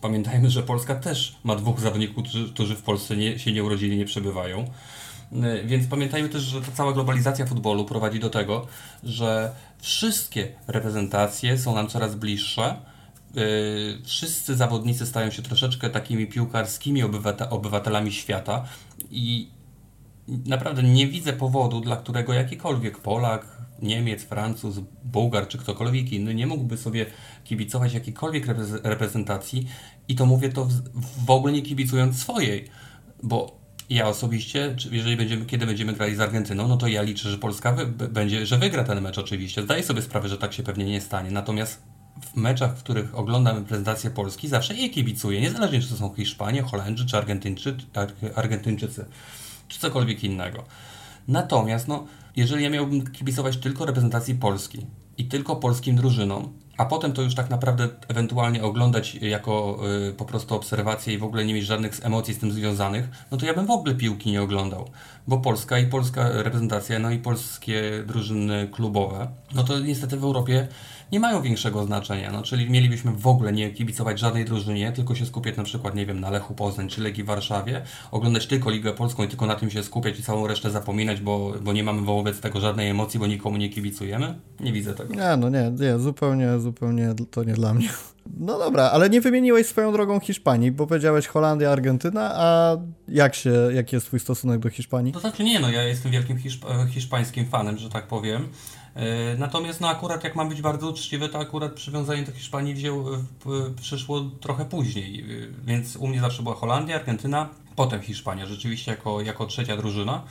Pamiętajmy, że Polska też ma dwóch zawodników, którzy, którzy w Polsce nie, się nie urodzili, nie przebywają. Y, więc pamiętajmy też, że ta cała globalizacja futbolu prowadzi do tego, że wszystkie reprezentacje są nam coraz bliższe. Y, wszyscy zawodnicy stają się troszeczkę takimi piłkarskimi obywatelami świata i naprawdę nie widzę powodu, dla którego jakikolwiek Polak, Niemiec, Francuz, Bułgar czy ktokolwiek inny nie mógłby sobie kibicować jakiejkolwiek reprezentacji i to mówię to w ogóle nie kibicując swojej, bo ja osobiście, jeżeli będziemy, kiedy będziemy grali z Argentyną, no to ja liczę, że Polska wy, będzie, że wygra ten mecz oczywiście. Zdaję sobie sprawę, że tak się pewnie nie stanie. Natomiast w meczach, w których oglądam prezentację Polski, zawsze jej kibicuję, niezależnie czy to są Hiszpanie, Holendrzy, czy Argentyńczy, Argentyńczycy, czy cokolwiek innego. Natomiast, no, jeżeli ja miałbym kibicować tylko reprezentacji Polski i tylko polskim drużynom, a potem to już tak naprawdę ewentualnie oglądać jako y, po prostu obserwację i w ogóle nie mieć żadnych emocji z tym związanych, no to ja bym w ogóle piłki nie oglądał. Bo Polska i polska reprezentacja, no i polskie drużyny klubowe, no to niestety w Europie nie mają większego znaczenia. No, czyli mielibyśmy w ogóle nie kibicować żadnej drużynie, tylko się skupiać na przykład, nie wiem, na Lechu Poznań czy Legii Warszawie, oglądać tylko Ligę Polską i tylko na tym się skupiać i całą resztę zapominać, bo, bo nie mamy wobec tego żadnej emocji, bo nikomu nie kibicujemy? Nie widzę tego. Nie, no nie, nie, zupełnie, zupełnie to nie dla mnie. No dobra, ale nie wymieniłeś swoją drogą Hiszpanii, bo powiedziałeś Holandia, Argentyna, a jak się, jaki jest twój stosunek do Hiszpanii? To znaczy nie, no ja jestem wielkim hiszp hiszpańskim fanem, że tak powiem. E, natomiast no akurat jak mam być bardzo uczciwy, to akurat przywiązanie do Hiszpanii wziął, przyszło trochę później, e, więc u mnie zawsze była Holandia, Argentyna, potem Hiszpania, rzeczywiście jako, jako trzecia drużyna.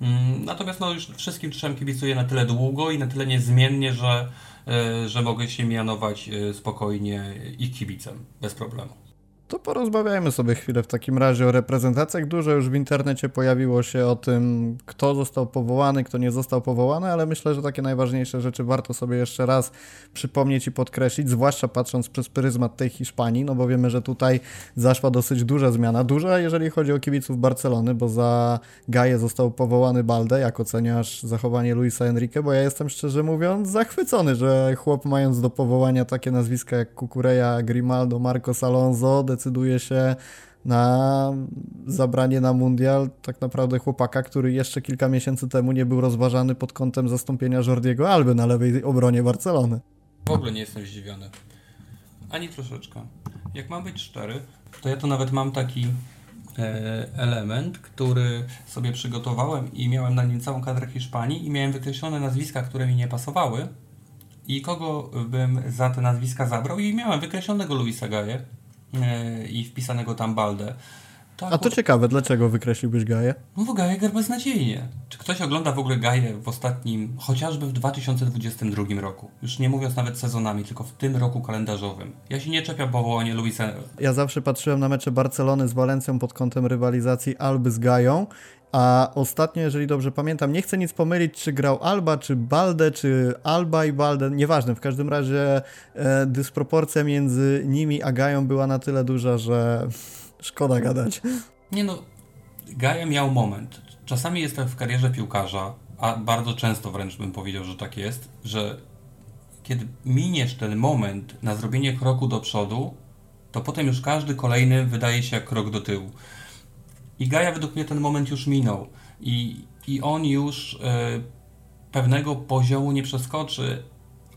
Mm, natomiast no już wszystkim trzem kibicuję na tyle długo i na tyle niezmiennie, że, e, że mogę się mianować spokojnie ich kibicem, bez problemu. To porozmawiajmy sobie chwilę w takim razie o reprezentacjach. Dużo już w internecie pojawiło się o tym, kto został powołany, kto nie został powołany, ale myślę, że takie najważniejsze rzeczy warto sobie jeszcze raz przypomnieć i podkreślić, zwłaszcza patrząc przez pryzmat tej Hiszpanii, no bo wiemy, że tutaj zaszła dosyć duża zmiana. Duża, jeżeli chodzi o kibiców Barcelony, bo za Gaję został powołany Balde. Jak oceniasz zachowanie Luisa Enrique? Bo ja jestem szczerze mówiąc zachwycony, że chłop mając do powołania takie nazwiska jak Kukureja, Grimaldo, Marcos Alonso, decyduje się na zabranie na mundial tak naprawdę chłopaka, który jeszcze kilka miesięcy temu nie był rozważany pod kątem zastąpienia Jordiego Alby na lewej obronie Barcelony. W ogóle nie jestem zdziwiony. Ani troszeczkę. Jak mam być szczery, to ja to nawet mam taki e, element, który sobie przygotowałem i miałem na nim całą kadrę Hiszpanii i miałem wykreślone nazwiska, które mi nie pasowały i kogo bym za te nazwiska zabrał i miałem wykreślonego Luisa Gaję E, i wpisanego tam Baldę. To A to ciekawe, dlaczego wykreśliłbyś Gaję? No bo Gaję gra beznadziejnie. Czy ktoś ogląda w ogóle Gaję w ostatnim, chociażby w 2022 roku? Już nie mówiąc nawet sezonami, tylko w tym roku kalendarzowym. Ja się nie czepiam powołania Luisa. Ja zawsze patrzyłem na mecze Barcelony z Walencją pod kątem rywalizacji Alby z Gają a ostatnio, jeżeli dobrze pamiętam, nie chcę nic pomylić, czy grał Alba, czy Balde, czy Alba i Balde, nieważne. W każdym razie e, dysproporcja między nimi a Gają była na tyle duża, że szkoda gadać. Nie no, Gaja miał moment. Czasami jest tak w karierze piłkarza, a bardzo często wręcz bym powiedział, że tak jest, że kiedy miniesz ten moment na zrobienie kroku do przodu, to potem już każdy kolejny wydaje się jak krok do tyłu. I Gaja według mnie ten moment już minął. I, i on już e, pewnego poziomu nie przeskoczy,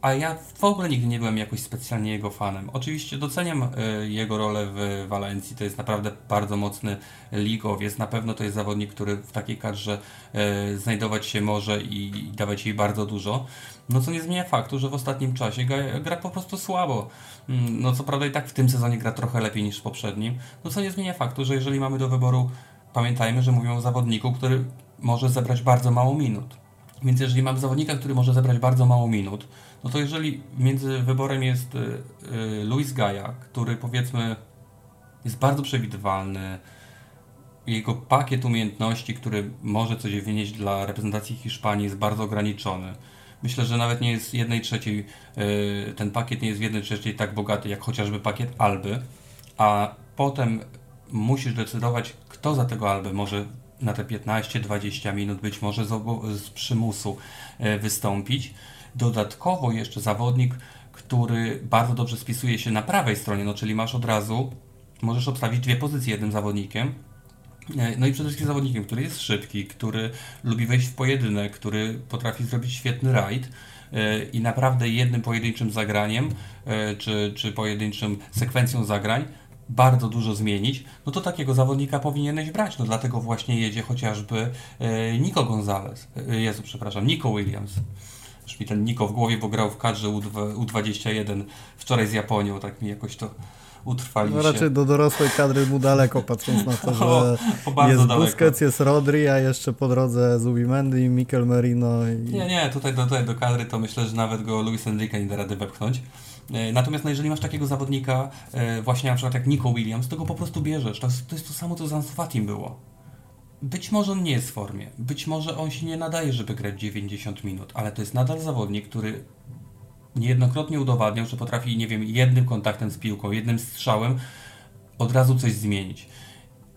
a ja w ogóle nigdy nie byłem jakoś specjalnie jego fanem. Oczywiście doceniam e, jego rolę w Walencji, to jest naprawdę bardzo mocny ligowiec, na pewno to jest zawodnik, który w takiej kadrze e, znajdować się może i, dawać jej bardzo dużo, no co nie zmienia faktu, że w ostatnim czasie gra, po prostu słabo. Mm, no co prawda i tak w tym sezonie gra trochę lepiej niż w poprzednim, no co nie zmienia faktu, że jeżeli mamy do wyboru pamiętajmy, że mówią o zawodniku, który może zebrać bardzo mało minut. Więc jeżeli mamy zawodnika, który może zebrać bardzo mało minut, no to jeżeli między wyborem jest y, y, Luis Gaja, który powiedzmy jest bardzo przewidywalny, jego pakiet umiejętności, który może coś wynieść dla reprezentacji Hiszpanii jest bardzo ograniczony. Myślę, że nawet nie jest jednej trzeciej, y, ten pakiet nie jest w jednej trzeciej tak bogaty jak chociażby pakiet Alby, a potem musisz decydować, kto za tego Albę może na te 15-20 minut, być może z, z przymusu wystąpić. Dodatkowo jeszcze zawodnik, który bardzo dobrze spisuje się na prawej stronie, no czyli masz od razu, możesz obstawić dwie pozycje jednym zawodnikiem. E, no i przede wszystkim zawodnikiem, który jest szybki, który lubi wejść w pojedynek, który potrafi zrobić świetny rajd e, i naprawdę jednym pojedynczym zagraniem, czy, czy pojedynczym sekwencją zagrań bardzo dużo zmienić, no to takiego zawodnika powinieneś brać. No dlatego właśnie jedzie chociażby e, Nico Gonzalez, e, Jezu, przepraszam, Nico Williams. Już mi ten Nico w głowie, bo grał w kadrze U21 wczoraj z Japonią, tak mi jakoś to utrwali no, raczej do dorosłej kadry mu daleko, patrząc na to, że o, o jest daleko. Busquets, jest Rodri, a jeszcze po drodze Zubimendi, i Mikel Merino. I... Nie, nie, tutaj, tutaj do kadry to myślę, że nawet go Luis Enrique nie da rady wepchnąć. E, natomiast no, jeżeli masz takiego zawodnika, e, właśnie na przykład jak Nico Williams, to go po prostu bierzesz. To jest to, jest to samo, co z Ansu było. Być może on nie jest w formie, być może on się nie nadaje, żeby grać 90 minut, ale to jest nadal zawodnik, który niejednokrotnie udowadniał, że potrafi, nie wiem, jednym kontaktem z piłką, jednym strzałem od razu coś zmienić.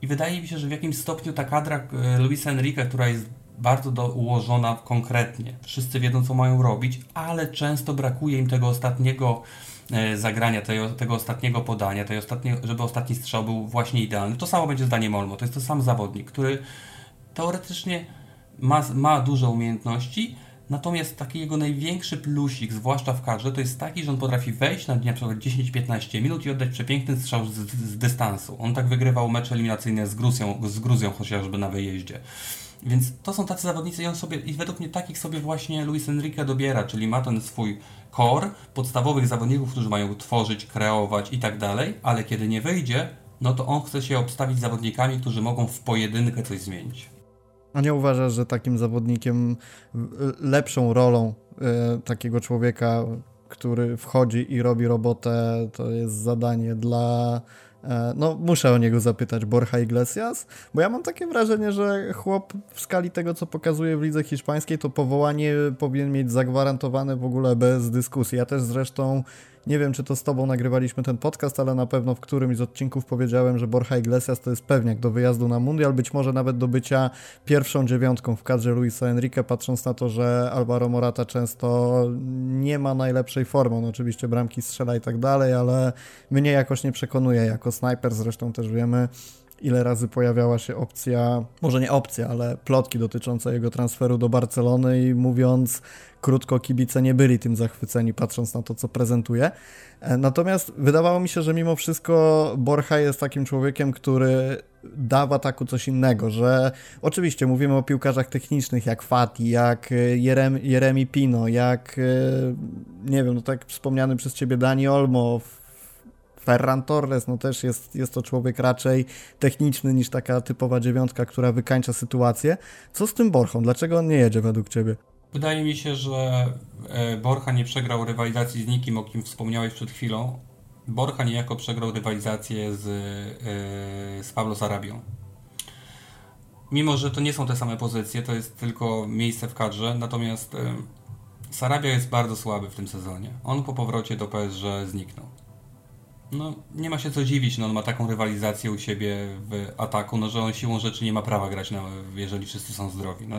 I wydaje mi się, że w jakimś stopniu ta kadra e, Luisa Enrique, która jest bardzo do, ułożona konkretnie. Wszyscy wiedzą, co mają robić, ale często brakuje im tego ostatniego e, zagrania, tego, tego ostatniego podania, tej ostatnie, żeby ostatni strzał był właśnie idealny. To samo będzie zdanie Molmo. To jest to sam zawodnik, który teoretycznie ma, ma duże umiejętności, natomiast taki jego największy plusik, zwłaszcza w kadrze, to jest taki, że on potrafi wejść na przykład 10-15 minut i oddać przepiękny strzał z, z, dystansu. On tak wygrywał mecze eliminacyjne z Gruzją, z Gruzją chociażby na wyjeździe. Więc to są tacy zawodnicy i on sobie, i według mnie takich sobie właśnie Luis Enrique dobiera, czyli ma ten swój core podstawowych zawodników, którzy mają tworzyć, kreować i tak dalej, ale kiedy nie wyjdzie, no to on chce się obstawić zawodnikami, którzy mogą w pojedynkę coś zmienić. A nie uważasz, że takim zawodnikiem lepszą rolą y, takiego człowieka, który wchodzi i robi robotę, to jest zadanie dla E, no, muszę o niego zapytać, Borja Iglesias, bo ja mam takie wrażenie, że chłop w skali tego, co pokazuje w lidze hiszpańskiej, to powołanie powinien mieć zagwarantowane w ogóle bez dyskusji. Ja też zresztą nie wiem, czy to z Tobą nagrywaliśmy ten podcast, ale na pewno w którymś z odcinków powiedziałem, że Borja Iglesias to jest pewniak do wyjazdu na Mundial, być może nawet do bycia pierwszą dziewiątką w kadrze Luisa Enrique, patrząc na to, że Alvaro Morata często nie ma najlepszej formy. On oczywiście bramki strzela i tak dalej, ale mnie jakoś nie przekonuje jako snajper, zresztą też wiemy, ile razy pojawiała się opcja, może nie opcja, ale plotki dotyczące jego transferu do Barcelony i mówiąc krótko, kibice nie byli tym zachwyceni, patrząc na to, co prezentuje. E, natomiast wydawało mi się, że mimo wszystko Borja jest takim człowiekiem, który da w ataku coś innego, że oczywiście mówimy o piłkarzach technicznych jak Fati, jak e, Jerem, Jeremi Pino, jak e, nie wiem, no tak wspomniany przez ciebie Dani Olmo, Ferran Torres, no też jest, jest to człowiek raczej techniczny niż taka typowa dziewiątka, która wykańcza sytuację. Co z tym Borchą? Dlaczego on nie jedzie według ciebie? Wydaje mi się, że e, Borcha nie przegrał rywalizacji z nikim, o kim wspomniałeś przed chwilą. Borcha niejako przegrał rywalizację z, e, z Pablo Sarabią. Mimo, że to nie są te same pozycje, to jest tylko miejsce w kadrze, natomiast e, Sarabia jest bardzo słaby w tym sezonie. On po powrocie do PSG zniknął. No, nie ma się co dziwić, no, on ma taką rywalizację u siebie w ataku, no, że on siłą rzeczy nie ma prawa grać, no, jeżeli wszyscy są zdrowi. No,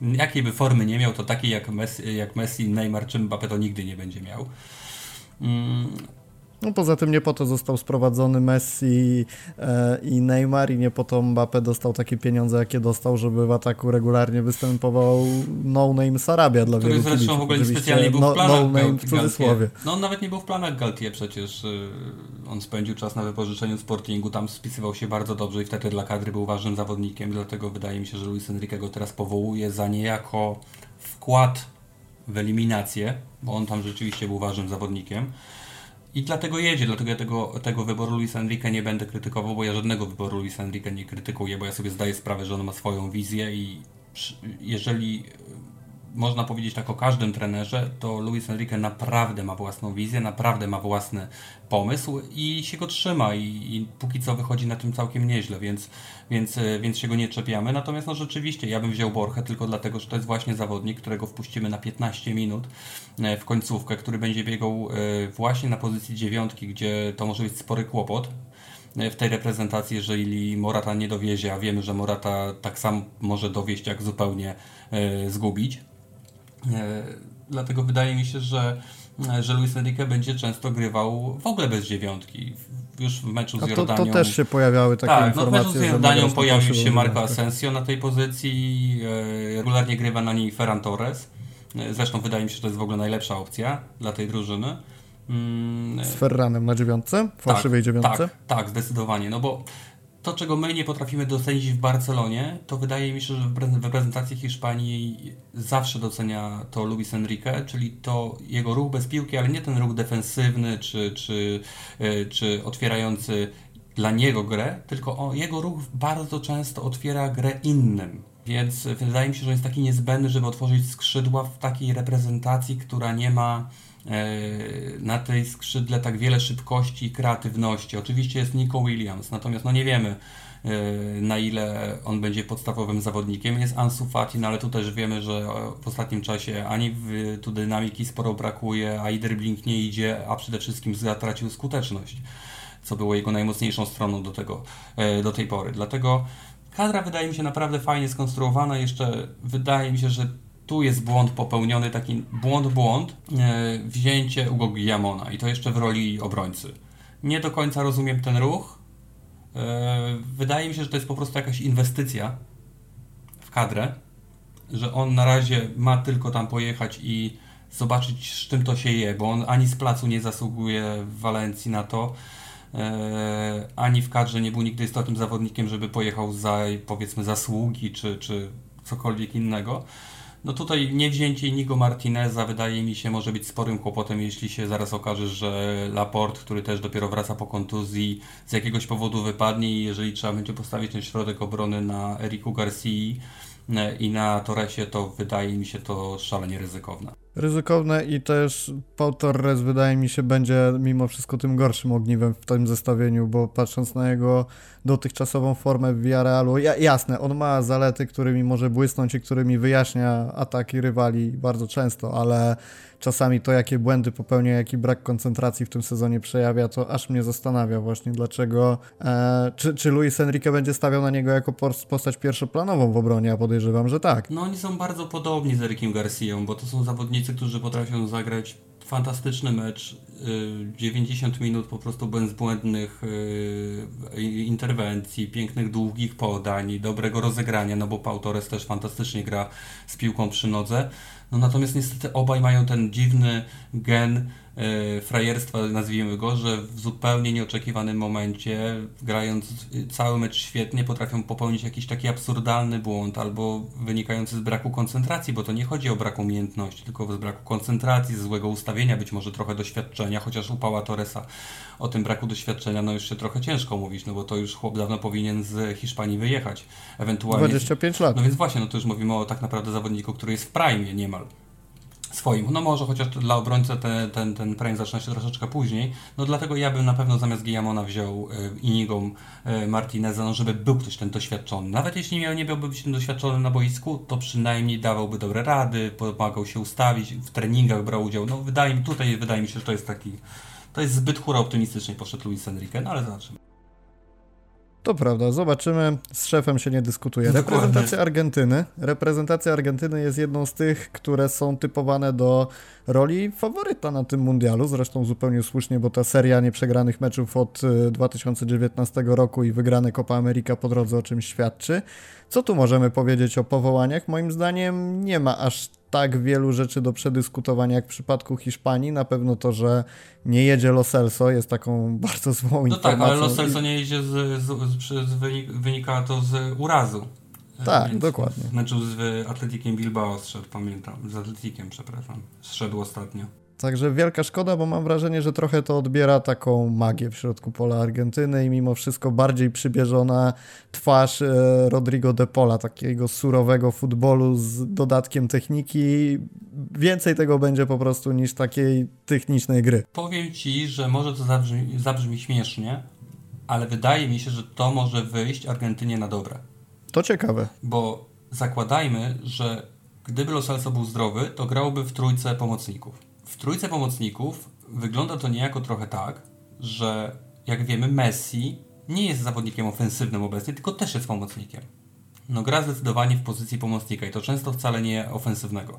jakiej by formy nie miał, to takiej jak Messi, jak Messi Neymar czy Mbappé to nigdy nie będzie miał. Mm, no poza tym nie po to został sprowadzony Messi e, i Neymar i nie po to Mbappé dostał takie pieniądze, jakie dostał, żeby w ataku regularnie występował no-name Sarabia dla Który wielu zresztą kibiców. w ogóle specjalnie był w no- planach no, no w cudzysłowie. No on nawet nie był w planach Galtier przecież. Y, on spędził czas na wypożyczeniu Sportingu, tam spisywał się bardzo dobrze i wtedy dla kadry był ważnym zawodnikiem, dlatego wydaje mi się, że Luis Enrique go teraz powołuje za niejako wkład w eliminację, bo on tam rzeczywiście był ważnym zawodnikiem. I dlatego jedzie, dlatego ja tego, tego wyboru Luisa Enrique nie będę krytykował, bo ja żadnego wyboru Luisa Enrique nie krytykuję, bo ja sobie zdaję sprawę, że on ma swoją wizję i jeżeli można powiedzieć tak o każdym trenerze, to Luis Enrique naprawdę ma własną wizję, naprawdę ma własny pomysł i się go trzyma i, i póki co wychodzi na tym całkiem nieźle, więc, więc, e, więc się go nie czepiamy. Natomiast no rzeczywiście ja bym wziął Borchę tylko dlatego, że to jest właśnie zawodnik, którego wpuścimy na 15 minut w końcówkę, który będzie biegał e, właśnie na pozycji dziewiątki, gdzie to może być spory kłopot w tej reprezentacji, jeżeli Morata nie dowiezie, a wiemy, że Morata tak sam może dowieść, jak zupełnie zgubić. Dlatego wydaje mi się, że że Luis Enrique będzie często grywał w ogóle bez dziewiątki. Już w meczu z to, Jordanią. To też się pojawiały takie tak, informacje. No w meczu z Jordanią pojawił się Marco Asensio na tej pozycji. E, regularnie grywa na niej Ferran Torres. E, zresztą wydaje mi się, że to jest w ogóle najlepsza opcja dla tej drużyny. Mm, z Ferranem na dziewiątce? Fałszywej tak, dziewiątce? Tak, tak, zdecydowanie. No bo to, czego my nie potrafimy docenić w Barcelonie, to wydaje mi się, że w reprezentacji Hiszpanii zawsze docenia to Luis Enrique, czyli to jego ruch bez piłki, ale nie ten ruch defensywny czy, czy, e, czy otwierający dla niego grę, tylko jego ruch bardzo często otwiera grę innym. Więc wydaje mi się, że jest taki niezbędny, żeby otworzyć skrzydła w takiej reprezentacji, która nie ma E, na tej skrzydle tak wiele szybkości i kreatywności. Oczywiście jest Nico Williams, natomiast no nie wiemy e, na ile on będzie podstawowym zawodnikiem. Jest Ansu Fati, no ale tu też wiemy, że w ostatnim czasie ani w, tu dynamiki sporo brakuje, a i dribbling nie idzie, a przede wszystkim zatracił skuteczność, co było jego najmocniejszą stroną do, tego, e, do tej pory. Dlatego kadra wydaje mi się naprawdę fajnie skonstruowana. Jeszcze wydaje mi się, że tu jest błąd popełniony, taki błąd, błąd, e, wzięcie Ugo Guillamona i to jeszcze w roli obrońcy. Nie do końca rozumiem ten ruch. E, wydaje mi się, że to jest po prostu jakaś inwestycja w kadrę, że on na razie ma tylko tam pojechać i zobaczyć, z czym to się je, bo on ani z placu nie zasługuje w Walencji na to, ani w kadrze nie był nigdy istotnym zawodnikiem, żeby pojechał za powiedzmy zasługi czy, czy cokolwiek innego. No tutaj niewzięcie Inigo Martineza wydaje mi się może być sporym kłopotem, jeśli się zaraz okaże, że Laporte, który też dopiero wraca po kontuzji, z jakiegoś powodu wypadnie i jeżeli trzeba będzie postawić ten środek obrony na Eriku Garcii e, i na Torresie, to wydaje mi się to szalenie ryzykowne ryzykowne i też Paul Torres wydaje mi się będzie mimo wszystko tym gorszym ogniwem w tym zestawieniu, bo patrząc na jego dotychczasową formę w Villarrealu, ja, jasne, on ma zalety, którymi może błysnąć i którymi wyjaśnia ataki rywali bardzo często, ale czasami to, jakie błędy popełnia, jaki brak koncentracji w tym sezonie przejawia, to aż mnie zastanawia właśnie, dlaczego, e, czy, czy Luis Enrique będzie stawiał na niego jako postać pierwszoplanową w obronie, ja podejrzewam, że tak. No oni są bardzo podobni z Erikiem Garcją, bo to są zawodnicy, którzy potrafią zagrać fantastyczny mecz, 90 y, minut po prostu bezbłędnych y, interwencji, pięknych długich podań, dobrego rozegrania, no bo Pau Torres też fantastycznie gra z piłką przy nodze. No natomiast niestety obaj mają ten dziwny gen frajerstwa, nazwijmy go, że w zupełnie nieoczekiwanym momencie, grając cały mecz świetnie, potrafią popełnić jakiś taki absurdalny błąd albo wynikający z braku koncentracji, bo to nie chodzi o brak umiejętności, tylko z braku koncentracji, ze złego ustawienia, być może trochę doświadczenia, chociaż u Pała Torresa o tym braku doświadczenia no się trochę ciężko mówić, no bo to już chłop dawno powinien z Hiszpanii wyjechać. Ewentualnie. 25 lat. No więc właśnie, no to już mówimy o tak naprawdę zawodniku, który jest w prime niemal swoim. No może chociaż dla obrońcy ten, ten, ten prime zaczyna się troszeczkę później. No dlatego ja bym na pewno zamiast Guillamona wziął y, Inigą y, Martineza, no żeby był ktoś ten doświadczony. Nawet jeśli miał, nie być tym doświadczony na boisku, to przynajmniej dawałby dobre rady, pomagał się ustawić, w treningach brał udział. No wydaje mi, tutaj wydaje mi się, że to jest taki to jest zbyt hura optymistycznie poszedł Luis Enrique, no ale zobaczymy. To prawda, zobaczymy. Z szefem się nie dyskutuje. Reprezentacja Argentyny. Reprezentacja Argentyny jest jedną z tych, które są typowane do roli faworyta na tym mundialu. Zresztą zupełnie słusznie, bo ta seria nieprzegranych meczów od 2019 y, roku i wygrane Copa America po drodze o czym świadczy. Co tu możemy powiedzieć o powołaniach? Moim zdaniem nie ma aż tak wielu rzeczy do przedyskutowania jak w przypadku Hiszpanii. Na pewno to, że nie jedzie Lo Celso jest taką bardzo złą no informacją. No tak, ale Lo Celso nie jedzie, z, z, z, wynika to z urazu. Tak, Więc dokładnie. W meczu z Atletikiem Bilbao zszedł, pamiętam. Z Atletikiem, przepraszam. Zszedł ostatnio. Także wielka szkoda, bo mam wrażenie, że trochę to odbiera taką magię w środku pola Argentyny i mimo wszystko bardziej przybieżona twarz e, Rodrigo de Pola, takiego surowego futbolu z dodatkiem techniki. Więcej tego będzie po prostu niż takiej technicznej gry. Powiem Ci, że może to zabrzmi, zabrzmi śmiesznie, ale wydaje mi się, że to może wyjść Argentynie na dobre. To ciekawe. Bo zakładajmy, że gdyby Los Celso był zdrowy, to grałby w trójce pomocników w trójce pomocników wygląda to niejako trochę tak, że jak wiemy, Messi nie jest zawodnikiem ofensywnym obecnie, tylko też jest pomocnikiem. No gra zdecydowanie w pozycji pomocnika i to często wcale nie ofensywnego.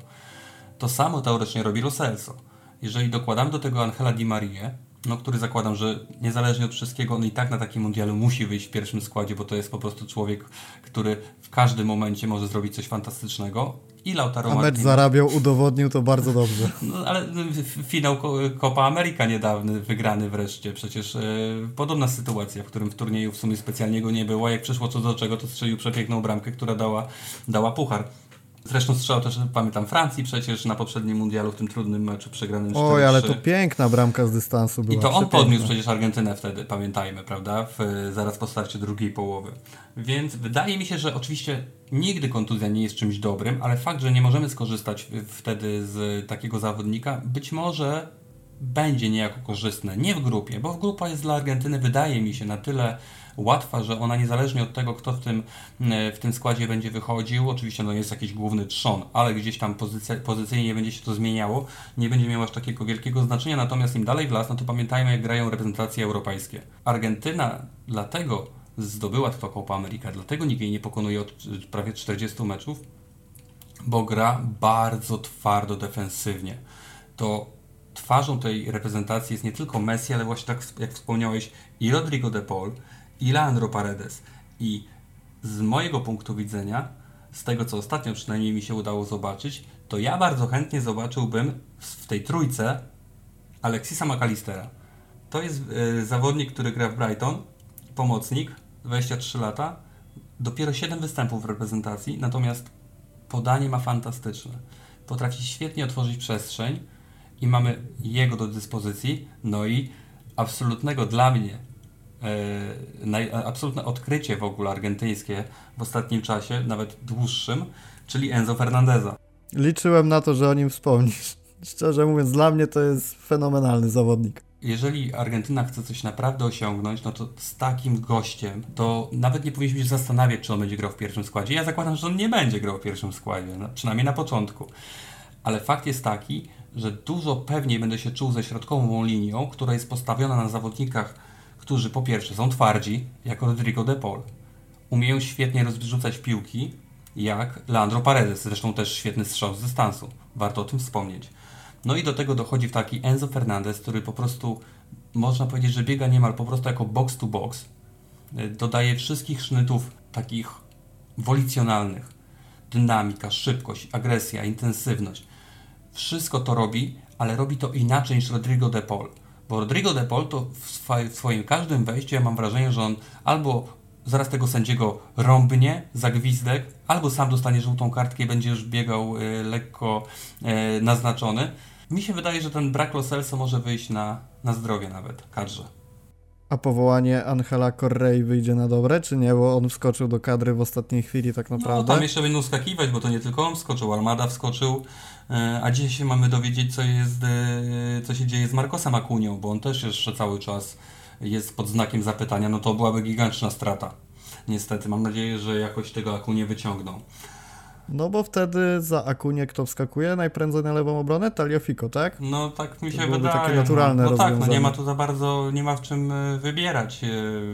To samo teoretycznie robi Lo Celso. Jeżeli dokładamy do tego Angela Di Maria, no, który zakładam, że niezależnie od wszystkiego, on i tak na takim mundialu musi wyjść w pierwszym składzie, bo to jest po prostu człowiek, który w każdym momencie może zrobić coś fantastycznego. I Lautaro A mecz zarabiał, udowodnił to bardzo dobrze. No, ale finał Copa America niedawny, wygrany wreszcie. Przecież e, podobna sytuacja, w którym w turnieju w sumie specjalnie go nie było. Jak przyszło co do czego, to strzelił przepiękną bramkę, która dała, dała puchar. Zresztą strzał też, pamiętam, Francji przecież na poprzednim mundialu w tym trudnym meczu przegranym 4-3. Oj, ale to piękna bramka z dystansu była. I to on podniósł przecież Argentynę wtedy, pamiętajmy, prawda? W, zaraz po starcie drugiej połowy. Więc wydaje mi się, że oczywiście nigdy kontuzja nie jest czymś dobrym, ale fakt, że nie możemy skorzystać wtedy z takiego zawodnika, być może będzie niejako korzystne. Nie w grupie, bo grupa jest dla Argentyny, wydaje mi się, na tyle łatwa, że ona niezależnie od tego, kto w tym, w tym składzie będzie wychodził, oczywiście no jest jakiś główny trzon, ale gdzieś tam pozycja, pozycyjnie nie będzie się to zmieniało, nie będzie miało aż takiego wielkiego znaczenia, natomiast im dalej w las, no to pamiętajmy jak grają reprezentacje europejskie. Argentyna dlatego zdobyła to Copa America, dlatego nikt jej nie pokonuje od prawie 40 meczów, bo gra bardzo twardo defensywnie. To twarzą tej reprezentacji jest nie tylko Messi, ale właśnie tak jak wspomniałeś i Rodrigo de Paul, i Leandro Paredes. I z mojego punktu widzenia, z tego co ostatnio przynajmniej mi się udało zobaczyć, to ja bardzo chętnie zobaczyłbym w tej trójce Alexisa McAllistera. To jest y, zawodnik, który gra w Brighton, pomocnik, 23 lata, dopiero 7 występów w reprezentacji, natomiast podanie ma fantastyczne. Potrafi świetnie otworzyć przestrzeń i mamy jego do dyspozycji, no i absolutnego dla mnie e, absolutne odkrycie w ogóle argentyńskie w ostatnim czasie, nawet dłuższym, czyli Enzo Fernandeza. Liczyłem na to, że o nim wspomnisz. Szczerze mówiąc, dla mnie to jest fenomenalny zawodnik. Jeżeli Argentyna chce coś naprawdę osiągnąć, no to z takim gościem, to nawet nie powinniśmy się zastanawiać, czy on będzie grał w pierwszym składzie. Ja zakładam, że on nie będzie grał w pierwszym składzie, no, przynajmniej na początku. Ale fakt jest taki, że dużo pewniej będę się czuł ze środkową linią, która jest postawiona na zawodnikach którzy po pierwsze są twardzi, jak Rodrigo de Paul, umieją świetnie rozrzucać piłki, jak Leandro Paredes, zresztą też świetny strzał z dystansu. Warto o tym wspomnieć. No i do tego dochodzi w taki Enzo Fernandez, który po prostu można powiedzieć, że biega niemal po prostu jako box to box. Dodaje wszystkich sznytów takich wolicjonalnych. Dynamika, szybkość, agresja, intensywność. Wszystko to robi, ale robi to inaczej niż Rodrigo de Paul. Bo Rodrigo de Paul to w swoim każdym wejściu ja mam wrażenie, że on albo zaraz tego sędziego rąbnie za gwizdek, albo sam dostanie żółtą kartkę i będzie już biegał y, lekko y, naznaczony. Mi się wydaje, że ten brak Loselso może wyjść na, na zdrowie nawet kadrze. A powołanie Angela Correy wyjdzie na dobre, czy nie? Bo on wskoczył do kadry w ostatniej chwili tak naprawdę. No tam jeszcze będą skakiwać, bo to nie tylko on wskoczył, Almada wskoczył, e, a dzisiaj się mamy dowiedzieć, co, jest, e, co się dzieje z Marcosem Akunią, bo on też jeszcze cały czas jest pod znakiem zapytania, no to byłaby gigantyczna strata. Niestety, mam nadzieję, że jakoś tego Akunie wyciągną. No bo wtedy za Akunie kto wskakuje? Najprędzej na lewą obronę? Taliafico, tak? No tak mi się to wydaje. takie naturalne no, no tak, no nie ma tu za bardzo, nie ma w czym e, wybierać e,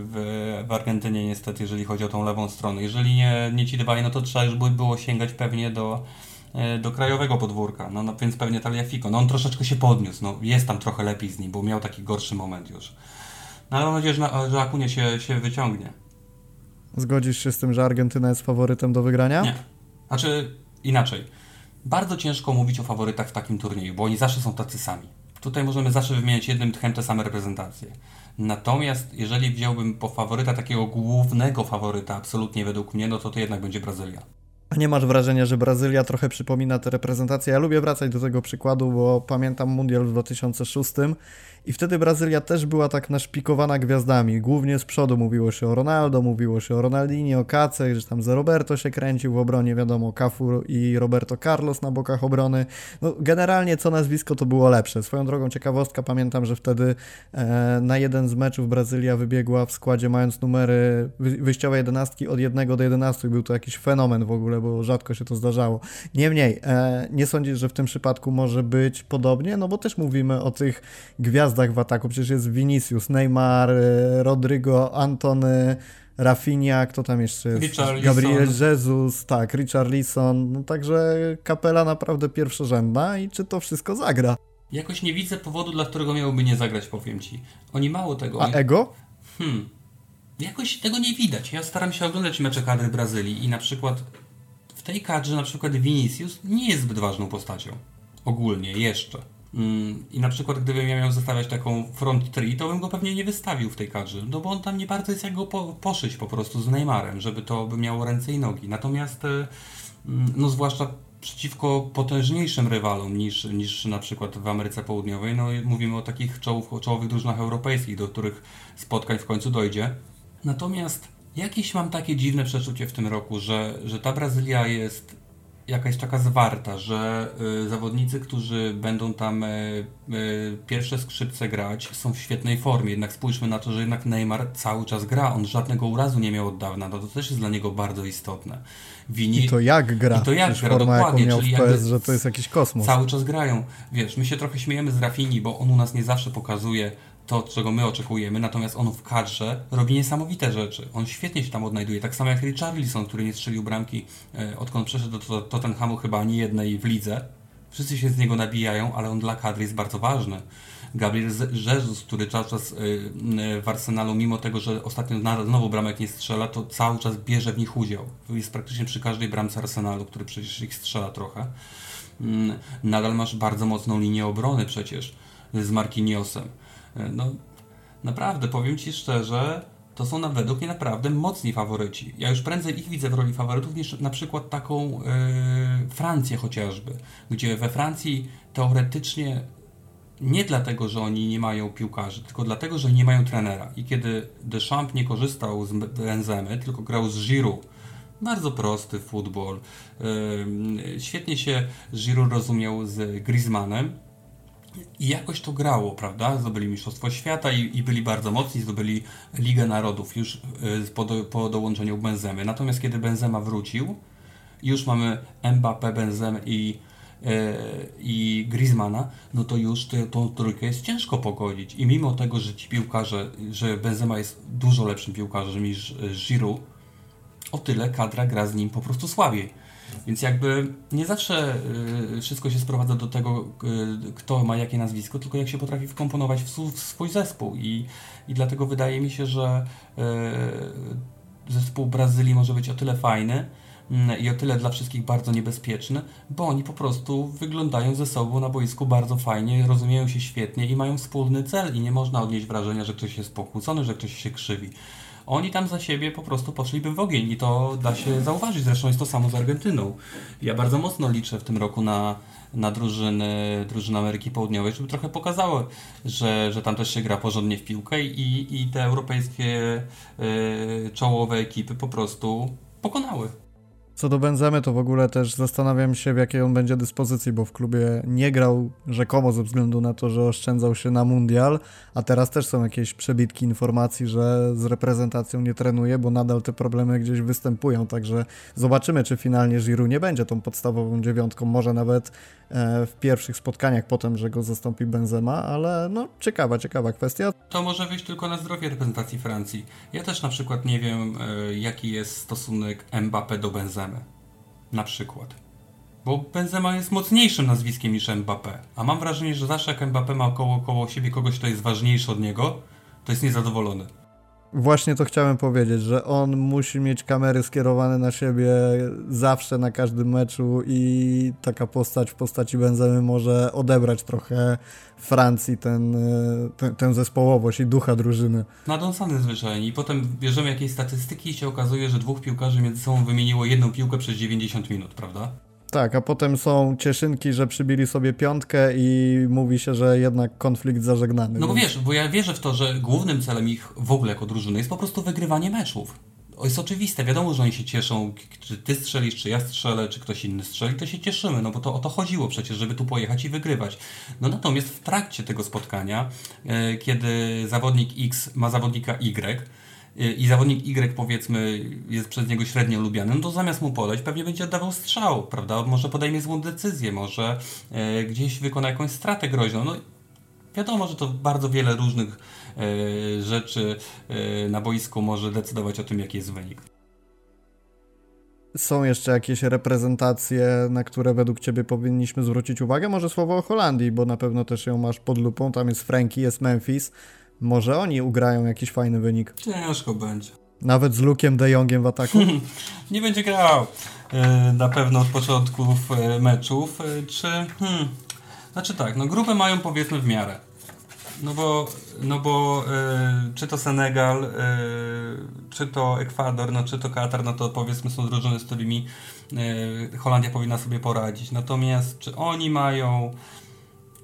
w, w Argentynie niestety, jeżeli chodzi o tą lewą stronę. Jeżeli nie, nie ci dwaj, no to trzeba już by było sięgać pewnie do, e, do krajowego podwórka, no, no więc pewnie Taliafico. No on troszeczkę się podniósł, no jest tam trochę lepiej z nim, bo miał taki gorszy moment już. No ale mam nadzieję, że, że Akunie się, się wyciągnie. Zgodzisz się z tym, że Argentyna jest faworytem do wygrania? Nie. Znaczy inaczej. Bardzo ciężko mówić o faworytach w takim turnieju, bo oni zawsze są tacy sami. Tutaj możemy zawsze wymieniać jednym tchem te same reprezentacje. Natomiast jeżeli wziąłbym po faworyta takiego głównego faworyta, absolutnie według mnie, no to to jednak będzie Brazylia. A nie masz wrażenia, że Brazylia trochę przypomina tę reprezentację? Ja lubię wracać do tego przykładu, bo pamiętam Mundial w 2006 i wtedy Brazylia też była tak naszpikowana gwiazdami. Głównie z przodu mówiło się o Ronaldo, mówiło się o Ronaldinho, o Kace, że tam ze Roberto się kręcił w obronie, wiadomo, Cafu i Roberto Carlos na bokach obrony. No, generalnie co nazwisko to było lepsze. Swoją drogą ciekawostka, pamiętam, że wtedy e, na jeden z meczów Brazylia wybiegła w składzie mając numery wyjściowe jedenastki od 1 do 11 i był to jakiś fenomen w ogóle, bo rzadko się to zdarzało. Niemniej, e, nie sądzisz, że w tym przypadku może być podobnie? No bo też mówimy o tych gwiazdach w ataku. Przecież jest Vinicius, Neymar, e, Rodrigo, Antony, Rafinha, kto tam jeszcze jest? Richarlison. Gabriel Jesus, tak, Richarlison. No także kapela naprawdę pierwszorzędna i czy to wszystko zagra? Jakoś nie widzę powodu, dla którego miałoby nie zagrać, powiem ci. Oni mało tego. A oni... ego? Hmm. Jakoś tego nie widać. Ja staram się oglądać mecze kadry Brazylii i na przykład w tej kadrze na przykład Vinicius nie jest zbyt ważną postacią. Ogólnie, jeszcze. Mm, I na przykład gdybym ja miał zostawiać taką front three, to bym go pewnie nie wystawił w tej kadrze, no bo on tam nie bardzo jest jak go po, poszyć po prostu z Neymarem, żeby to by miało ręce i nogi. Natomiast, mm, no zwłaszcza przeciwko potężniejszym rywalom niż, niż na przykład w Ameryce Południowej, no mówimy o takich czołów, czołowych drużynach europejskich, do których spotkań w końcu dojdzie. Natomiast jakieś mam takie dziwne przeczucie w tym roku, że, że ta Brazylia jest jakaś taka zwarta, że y, zawodnicy, którzy będą tam y, y, pierwsze skrzypce grać, są w świetnej formie. Jednak spójrzmy na to, że jednak Neymar cały czas gra. On żadnego urazu nie miał od dawna. No to też jest dla niego bardzo istotne. Wini... I to jak gra. I to jak Przecież gra, forma, dokładnie. jaką czyli PS, że to jest jakiś kosmos. Cały czas grają. Wiesz, my się trochę śmiejemy z Rafini, bo on u nas nie zawsze pokazuje to, czego my oczekujemy, natomiast on w kadrze robi niesamowite rzeczy. On świetnie się tam odnajduje, tak samo jak Richarlison, który nie strzelił bramki, e, odkąd przeszedł do Tottenhamu chyba ani jednej w lidze. Wszyscy się z niego nabijają, ale on dla kadry jest bardzo ważny. Gabriel Jesus, który cały czas w Arsenalu, mimo tego, że ostatnio znowu bramek nie strzela, to cały czas bierze w nich udział. Jest praktycznie przy każdej bramce Arsenalu, który przecież ich strzela trochę. Nadal masz bardzo mocną linię obrony przecież z Marquinhosem. No, naprawdę, powiem Ci szczerze, to są na, według mnie naprawdę mocni faworyci. Ja już prędzej ich widzę w roli faworytów niż na przykład taką yy, Francję chociażby, gdzie we Francji teoretycznie nie dlatego, że oni nie mają piłkarzy, tylko dlatego, że nie mają trenera. I kiedy Deschamps nie korzystał z Benzemy, tylko grał z Giroud, bardzo prosty futbol, yy, świetnie się Giroud rozumiał z Griezmannem, i jakoś to grało, prawda? Zdobyli Mistrzostwo Świata i, i byli bardzo mocni, zdobyli Ligę Narodów już y, po, do, po dołączeniu Benzemy. Natomiast kiedy Benzema wrócił, już mamy Mbappé, Benzemę i, y, i Griezmana, no to już te, tą trójkę jest ciężko pogodzić. I mimo tego, że ci piłkarze, że Benzema jest dużo lepszym piłkarzem niż Giroud, o tyle kadra gra z nim po prostu słabiej. Więc jakby nie zawsze y, wszystko się sprowadza do tego, y, kto ma jakie nazwisko, tylko jak się potrafi wkomponować w, swój zespół. I, I dlatego wydaje mi się, że y, zespół Brazylii może być o tyle fajny mm, i o tyle dla wszystkich bardzo niebezpieczny, bo oni po prostu wyglądają ze sobą na boisku bardzo fajnie, rozumieją się świetnie i mają wspólny cel i nie można odnieść wrażenia, że ktoś jest pokłócony, że ktoś się krzywi. Oni tam za siebie po prostu poszliby w ogień i to da się zauważyć. Zresztą jest to samo z Argentyną. Ja bardzo mocno liczę w tym roku na, na drużyny, drużyny Ameryki Południowej, żeby trochę pokazało, że, że tam też się gra porządnie w piłkę i, i te europejskie y, czołowe ekipy po prostu pokonały. Co do Benzemy, to w ogóle też zastanawiam się, w jakiej on będzie dyspozycji, bo w klubie nie grał rzekomo ze względu na to, że oszczędzał się na mundial, a teraz też są jakieś przebitki informacji, że z reprezentacją nie trenuje, bo nadal te problemy gdzieś występują, także zobaczymy, czy finalnie Giroud nie będzie tą podstawową dziewiątką, może nawet e, w pierwszych spotkaniach potem, że go zastąpi Benzema, ale no ciekawa, ciekawa kwestia. To może wyjść tylko na zdrowie reprezentacji Francji. Ja też na przykład nie wiem, e, jaki jest stosunek Mbappé do Benzemy na przykład. Bo Benzema jest mocniejszym nazwiskiem niż Mbappé. A mam wrażenie, że zawsze jak Mbappé ma koło, koło siebie kogoś, kto jest ważniejszy od niego, to jest niezadowolony. Właśnie to chciałem powiedzieć, że on musi mieć kamery skierowane na siebie zawsze na każdym meczu i taka postać w postaci Benzemy może odebrać trochę Francji ten, ten, tę zespołowość i ducha drużyny. Nadąsany zwyczajnie i potem bierzemy jakieś statystyki i się okazuje, że dwóch piłkarzy między sobą wymieniło jedną piłkę przez 90 minut, prawda? Tak, a potem są cieszynki, że przybili sobie piątkę i mówi się, że jednak konflikt zażegnany. No bo wiesz, bo ja wierzę w to, że głównym celem ich w ogóle jako drużyny jest po prostu wygrywanie meczów. To jest oczywiste, wiadomo, że oni się cieszą, czy ty strzelisz, czy ja strzelę, czy ktoś inny strzeli, to się cieszymy, no bo to o to chodziło przecież, żeby tu pojechać i wygrywać. No natomiast w trakcie tego spotkania, e, kiedy zawodnik X ma zawodnika Y, i zawodnik Y powiedzmy jest przez niego średnio lubiany, no to zamiast mu podać pewnie będzie oddawał strzał, prawda? Może podejmie złą decyzję, może e, gdzieś wykona jakąś stratę groźną. No, wiadomo, że to bardzo wiele różnych e, rzeczy e, na boisku może decydować o tym, jaki jest wynik. Są jeszcze jakieś reprezentacje, na które według Ciebie powinniśmy zwrócić uwagę? Może słowo o Holandii, bo na pewno też ją masz pod lupą. Tam jest Frankie, jest Memphis. Może oni ugrają jakiś fajny wynik. Ciężko będzie. Nawet z Lukiem de Jongiem w ataku? Nie będzie grał e, na pewno od początków e, meczów. E, czy... Hmm, znaczy tak, no grupę mają powiedzmy w miarę. No bo, no bo czy to Senegal, czy to Ekwador, no czy to Katar, no to powiedzmy są drużyny, z którymi Holandia powinna sobie poradzić. Natomiast czy oni mają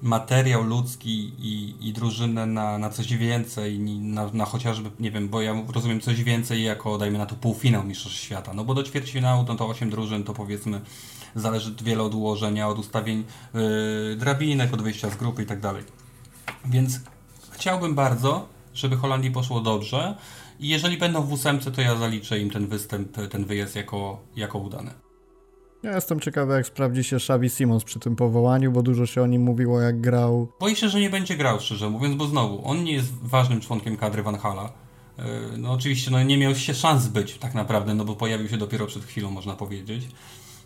materiał ludzki i, i drużynę na, na coś więcej, na, na chociażby, nie wiem, bo ja rozumiem coś więcej jako, dajmy na to, półfinał Mistrzostw Świata. No bo do ćwierćfinału no to 8 drużyn to powiedzmy zależy wiele od ułożenia, od ustawień yy, drabinek, od wyjścia z grupy i tak dalej. Więc chciałbym bardzo, żeby Holandii poszło dobrze i jeżeli będą w ósemce, to ja zaliczę im ten występ, ten wyjazd jako, jako udany. Ja jestem ciekawy, jak sprawdzi się Xavi Simons przy tym powołaniu, bo dużo się o nim mówiło, jak grał. Boję się, że nie będzie grał, szczerze mówiąc, bo znowu, on nie jest ważnym członkiem kadry Van Hala. E, no oczywiście no, nie miał się szans być tak naprawdę, no bo pojawił się dopiero przed chwilą, można powiedzieć.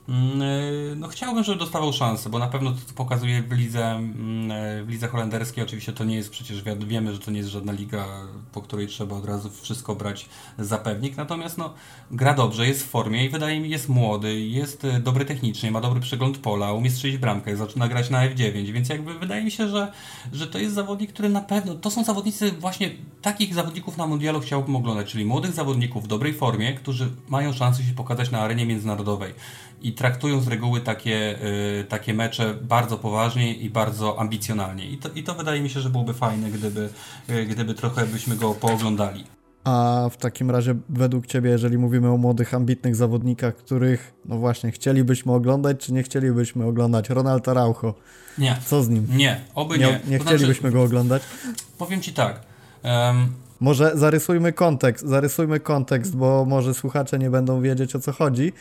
Mm, e, no chciałbym, żeby dostawał szansę, bo na pewno to, co pokazuje w lidze, mm, e, w lidze holenderskiej, oczywiście to nie jest przecież, wiemy, że to nie jest żadna liga, po której trzeba od razu wszystko brać za pewnik, natomiast no, gra dobrze, jest w formie i wydaje mi jest młody, jest e, dobry technicznie, ma dobry przegląd pola, umie strzelić bramkę, zaczyna grać na F9, więc jakby wydaje mi się, że, że to jest zawodnik, który na pewno, to są zawodnicy właśnie, takich zawodników na mundialu chciałbym oglądać, czyli młodych zawodników w dobrej formie, którzy mają szansę się pokazać na arenie międzynarodowej i traktują z reguły takie, y, takie mecze bardzo poważnie i bardzo ambicjonalnie. I to, I to wydaje mi się, że byłoby fajne, gdyby, y, gdyby trochę byśmy go pooglądali. A w takim razie, według Ciebie, jeżeli mówimy o młodych, ambitnych zawodnikach, których, no właśnie, chcielibyśmy oglądać, czy nie chcielibyśmy oglądać? Ronald Araujo. Nie. Co z nim? Nie, oby nie. Nie, nie chcielibyśmy znaczy, go oglądać? Powiem Ci tak. Um, może zarysujmy kontekst, zarysujmy kontekst, bo może słuchacze nie będą wiedzieć o co chodzi.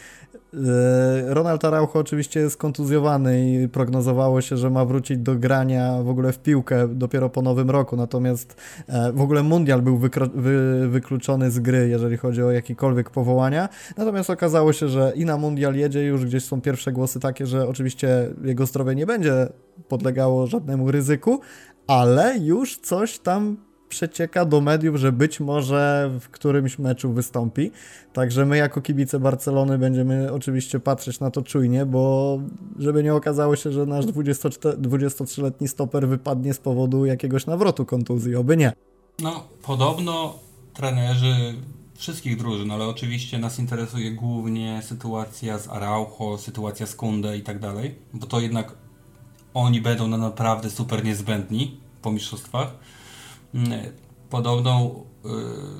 E, Ronald Araujo oczywiście jest kontuzjowany i prognozowało się, że ma wrócić do grania w ogóle w piłkę dopiero po nowym roku, natomiast e, w ogóle mundial był wy wykluczony z gry, jeżeli chodzi o jakiekolwiek powołania. Natomiast okazało się, że i na mundial jedzie, już gdzieś są pierwsze głosy takie, że oczywiście jego zdrowie nie będzie podlegało żadnemu ryzyku, ale już coś tam przecieka do mediów, że być może w którymś meczu wystąpi. Także my jako kibice Barcelony będziemy oczywiście patrzeć na to czujnie, bo żeby nie okazało się, że nasz 23-letni stoper wypadnie z powodu jakiegoś nawrotu kontuzji, oby nie. No, podobno trenerzy wszystkich drużyn, ale oczywiście nas interesuje głównie sytuacja z Araujo, sytuacja z Kunde i tak dalej, bo to jednak oni będą na naprawdę super niezbędni po mistrzostwach. Mm, podobno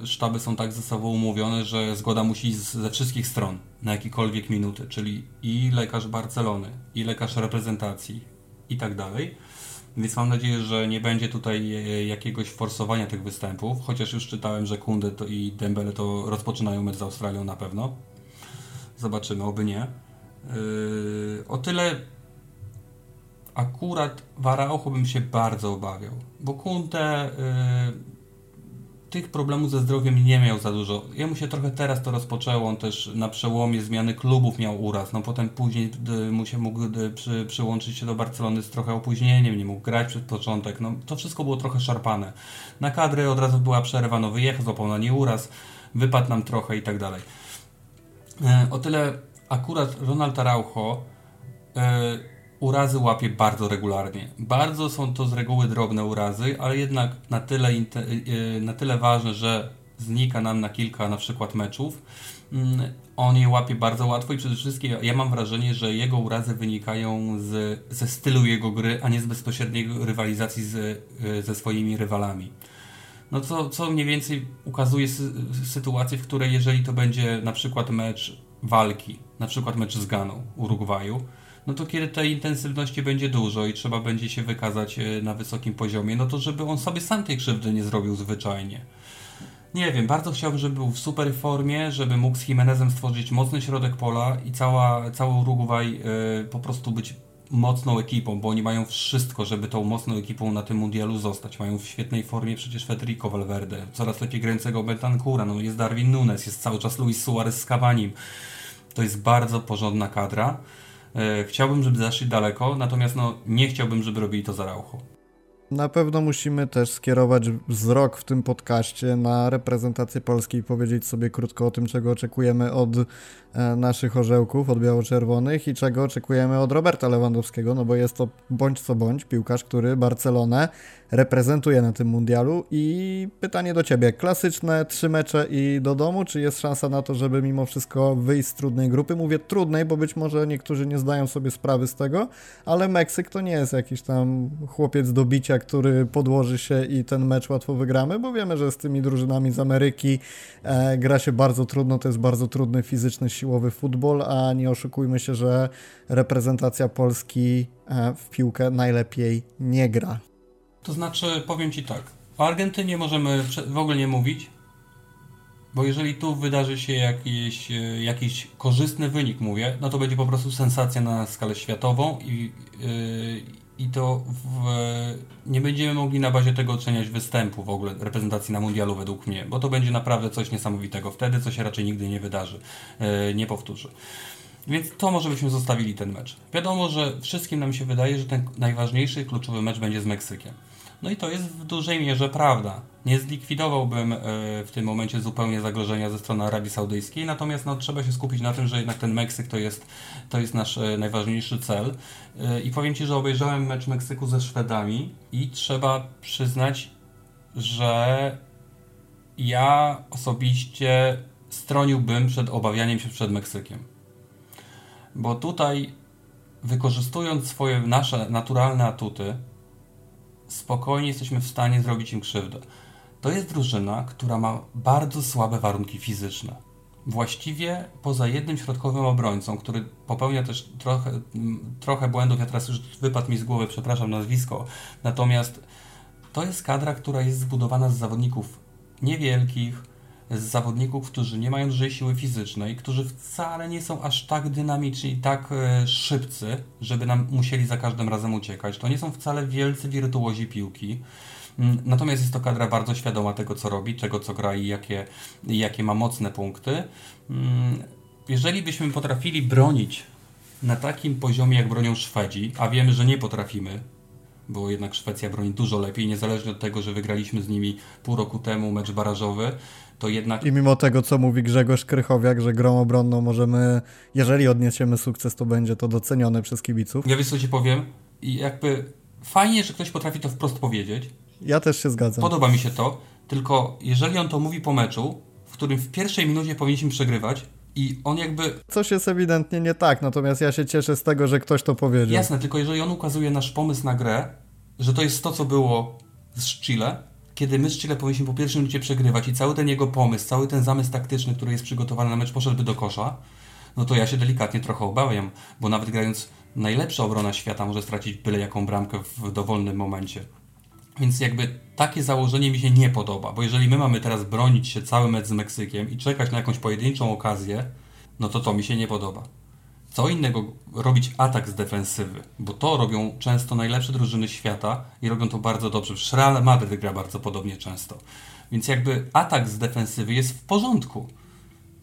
y, sztaby są tak ze sobą umówione, że zgoda musi iść ze wszystkich stron na jakiekolwiek minuty, czyli i lekarz Barcelony, i lekarz reprezentacji i tak dalej. Więc mam nadzieję, że nie będzie tutaj e, jakiegoś forsowania tych występów, chociaż już czytałem, że Kunde to i Dembele to rozpoczynają mecz z Australią na pewno. Zobaczymy, oby nie. Yy, o tyle akurat Waraucho bym się bardzo obawiał, bo Kunte y, tych problemów ze zdrowiem nie miał za dużo. Ja mu się trochę teraz to rozpoczęło, on też na przełomie zmiany klubów miał uraz, no potem później y, mu się mógł y, przy, przyłączyć się do Barcelony z trochę opóźnieniem, nie mógł grać przed początek, no to wszystko było trochę szarpane. Na kadry od razu była przerwa, no wyjechał, złapał na nie uraz, wypadł nam trochę i tak dalej. Y, o tyle akurat Ronald Araujo y, urazy łapie bardzo regularnie. Bardzo są to z reguły drobne urazy, ale jednak na tyle, y, y, na tyle ważne, że znika nam na kilka na przykład meczów. Mm, on je łapie bardzo łatwo i przede wszystkim ja mam wrażenie, że jego urazy wynikają z, ze stylu jego gry, a nie z bezpośredniej rywalizacji z, y, ze swoimi rywalami. No co, co mniej więcej ukazuje sy sytuację, w której jeżeli to będzie na przykład mecz walki, na przykład mecz z Ganą Urugwaju, no to kiedy tej intensywności będzie dużo i trzeba będzie się wykazać e, na wysokim poziomie, no to żeby on sobie sam tej krzywdy nie zrobił zwyczajnie. Nie wiem, bardzo chciałbym, żeby był w super formie, żeby mógł z Jimenezem stworzyć mocny środek pola i cała, cały Uruguay y, po prostu być mocną ekipą, bo oni mają wszystko, żeby tą mocną ekipą na tym mundialu zostać. Mają w świetnej formie przecież Federico Valverde, coraz lepiej grającego Bentancura, no jest Darwin Nunes, jest cały czas Luis Suarez z Cavanim. To jest bardzo porządna kadra. E, chciałbym, żeby zaszli daleko, natomiast no, nie chciałbym, żeby robili to za Raucho. Na pewno musimy też skierować wzrok w tym podcaście na reprezentację Polski i powiedzieć sobie krótko o tym, czego oczekujemy od e, naszych orzełków, od biało-czerwonych i czego oczekujemy od Roberta Lewandowskiego, no bo jest to bądź co bądź piłkarz, który Barcelonę reprezentuje na tym mundialu i pytanie do Ciebie, klasyczne trzy mecze i do domu, czy jest szansa na to, żeby mimo wszystko wyjść z trudnej grupy? Mówię trudnej, bo być może niektórzy nie zdają sobie sprawy z tego, ale Meksyk to nie jest jakiś tam chłopiec do bicia, który podłoży się i ten mecz łatwo wygramy, bo wiemy, że z tymi drużynami z Ameryki e, gra się bardzo trudno, to jest bardzo trudny fizyczny, siłowy futbol, a nie oszukujmy się, że reprezentacja Polski e, w piłkę najlepiej nie gra. To znaczy, powiem Ci tak, o Argentynie możemy w ogóle nie mówić, bo jeżeli tu wydarzy się jakiś, e, jakiś korzystny wynik, mówię, no to będzie po prostu sensacja na skalę światową i, yy, i to w, nie będziemy mogli na bazie tego oceniać występu w ogóle reprezentacji na mundialu według mnie, bo to będzie naprawdę coś niesamowitego wtedy, co się raczej nigdy nie wydarzy, yy, nie powtórzy. Więc to może byśmy zostawili ten mecz. Wiadomo, że wszystkim nam się wydaje, że ten najważniejszy, kluczowy mecz będzie z Meksykiem. No i to jest w dużej mierze prawda. Nie zlikwidowałbym e, w tym momencie zupełnie zagrożenia ze strony Arabii Saudyjskiej, natomiast no, trzeba się skupić na tym, że jednak ten Meksyk to jest, to jest nasz e, najważniejszy cel. E, I powiem Ci, że obejrzałem mecz Meksyku ze Szwedami i trzeba przyznać, że ja osobiście stroniłbym przed obawianiem się przed Meksykiem. Bo tutaj wykorzystując swoje nasze naturalne atuty, spokojnie jesteśmy w stanie zrobić im krzywdę. To jest drużyna, która ma bardzo słabe warunki fizyczne. Właściwie poza jednym środkowym obrońcą, który popełnia też trochę, trochę błędów, ja teraz już wypadł mi z głowy, przepraszam nazwisko, natomiast to jest kadra, która jest zbudowana z zawodników niewielkich, z zawodników, którzy nie mają dużej siły fizycznej, którzy wcale nie są aż tak dynamiczni i tak e, szybcy, żeby nam musieli za każdym razem uciekać. To nie są wcale wielcy wirtuozi piłki. Mm, natomiast jest to kadra bardzo świadoma tego, co robi, czego, co gra i jakie, jakie ma mocne punkty. Mm, jeżeli byśmy potrafili bronić na takim poziomie, jak bronią Szwedzi, a wiemy, że nie potrafimy, bo jednak Szwecja broni dużo lepiej, niezależnie od tego, że wygraliśmy z nimi pół roku temu mecz barażowy, to jednak... I mimo tego, co mówi Grzegorz Krychowiak, że grą obronną możemy, jeżeli odniesiemy sukces, to będzie to docenione przez kibiców. Ja wiesz, co Ci powiem? I jakby fajnie, że ktoś potrafi to wprost powiedzieć. Ja też się zgadzam. Podoba mi się to, tylko jeżeli on to mówi po meczu, w którym w pierwszej minucie powinniśmy przegrywać, i on jakby. Coś jest ewidentnie nie tak, natomiast ja się cieszę z tego, że ktoś to powiedział. Jasne, tylko jeżeli on ukazuje nasz pomysł na grę, że to jest to, co było z Chile, kiedy my z Chile powinniśmy po pierwszym minucie przegrywać i cały ten jego pomysł, cały ten zamysł taktyczny, który jest przygotowany na mecz, poszedłby do kosza, no to ja się delikatnie trochę obawiam, bo nawet grając najlepsza obrona świata może stracić byle jaką bramkę w dowolnym momencie. Więc jakby takie założenie mi się nie podoba, bo jeżeli my mamy teraz bronić się cały mecz z Meksykiem i czekać na jakąś pojedynczą okazję, no to to mi się nie podoba. Co innego robić atak z defensywy, bo to robią często najlepsze drużyny świata i robią to bardzo dobrze. Przecież Real Madrid gra bardzo podobnie często. Więc jakby atak z defensywy jest w porządku.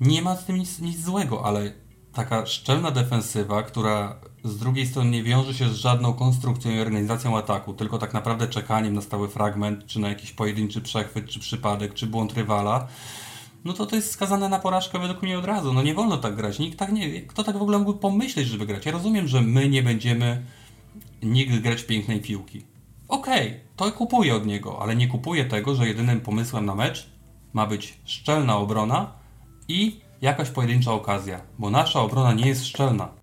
Nie ma z tym nic, nic złego, ale taka szczelna defensywa, która z drugiej strony nie wiąże się z żadną konstrukcją i organizacją ataku, tylko tak naprawdę czekaniem na stały fragment, czy na jakiś pojedynczy przechwyt, czy przypadek, czy błąd rywala, no to to jest skazane na porażkę według mnie od razu. No nie wolno tak grać. Nikt tak nie, kto tak w ogóle mógłby pomyśleć, żeby grać? Ja rozumiem, że my nie będziemy nigdy grać pięknej piłki. Okej, okay, to kupuję od niego, ale nie kupuję tego, że jedynym pomysłem na mecz ma być szczelna obrona i jakaś pojedyncza okazja, bo nasza obrona nie jest szczelna.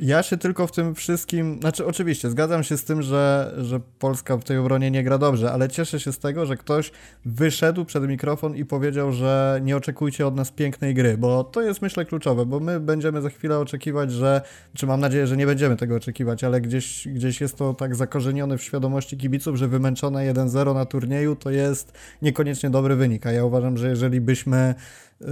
Ja się tylko w tym wszystkim, znaczy oczywiście zgadzam się z tym, że, że Polska w tej obronie nie gra dobrze, ale cieszę się z tego, że ktoś wyszedł przed mikrofon i powiedział, że nie oczekujcie od nas pięknej gry, bo to jest myślę kluczowe, bo my będziemy za chwilę oczekiwać, że, czy mam nadzieję, że nie będziemy tego oczekiwać, ale gdzieś, gdzieś jest to tak zakorzenione w świadomości kibiców, że wymęczone 1-0 na turnieju to jest niekoniecznie dobry wynik, a ja uważam, że jeżeli byśmy yy,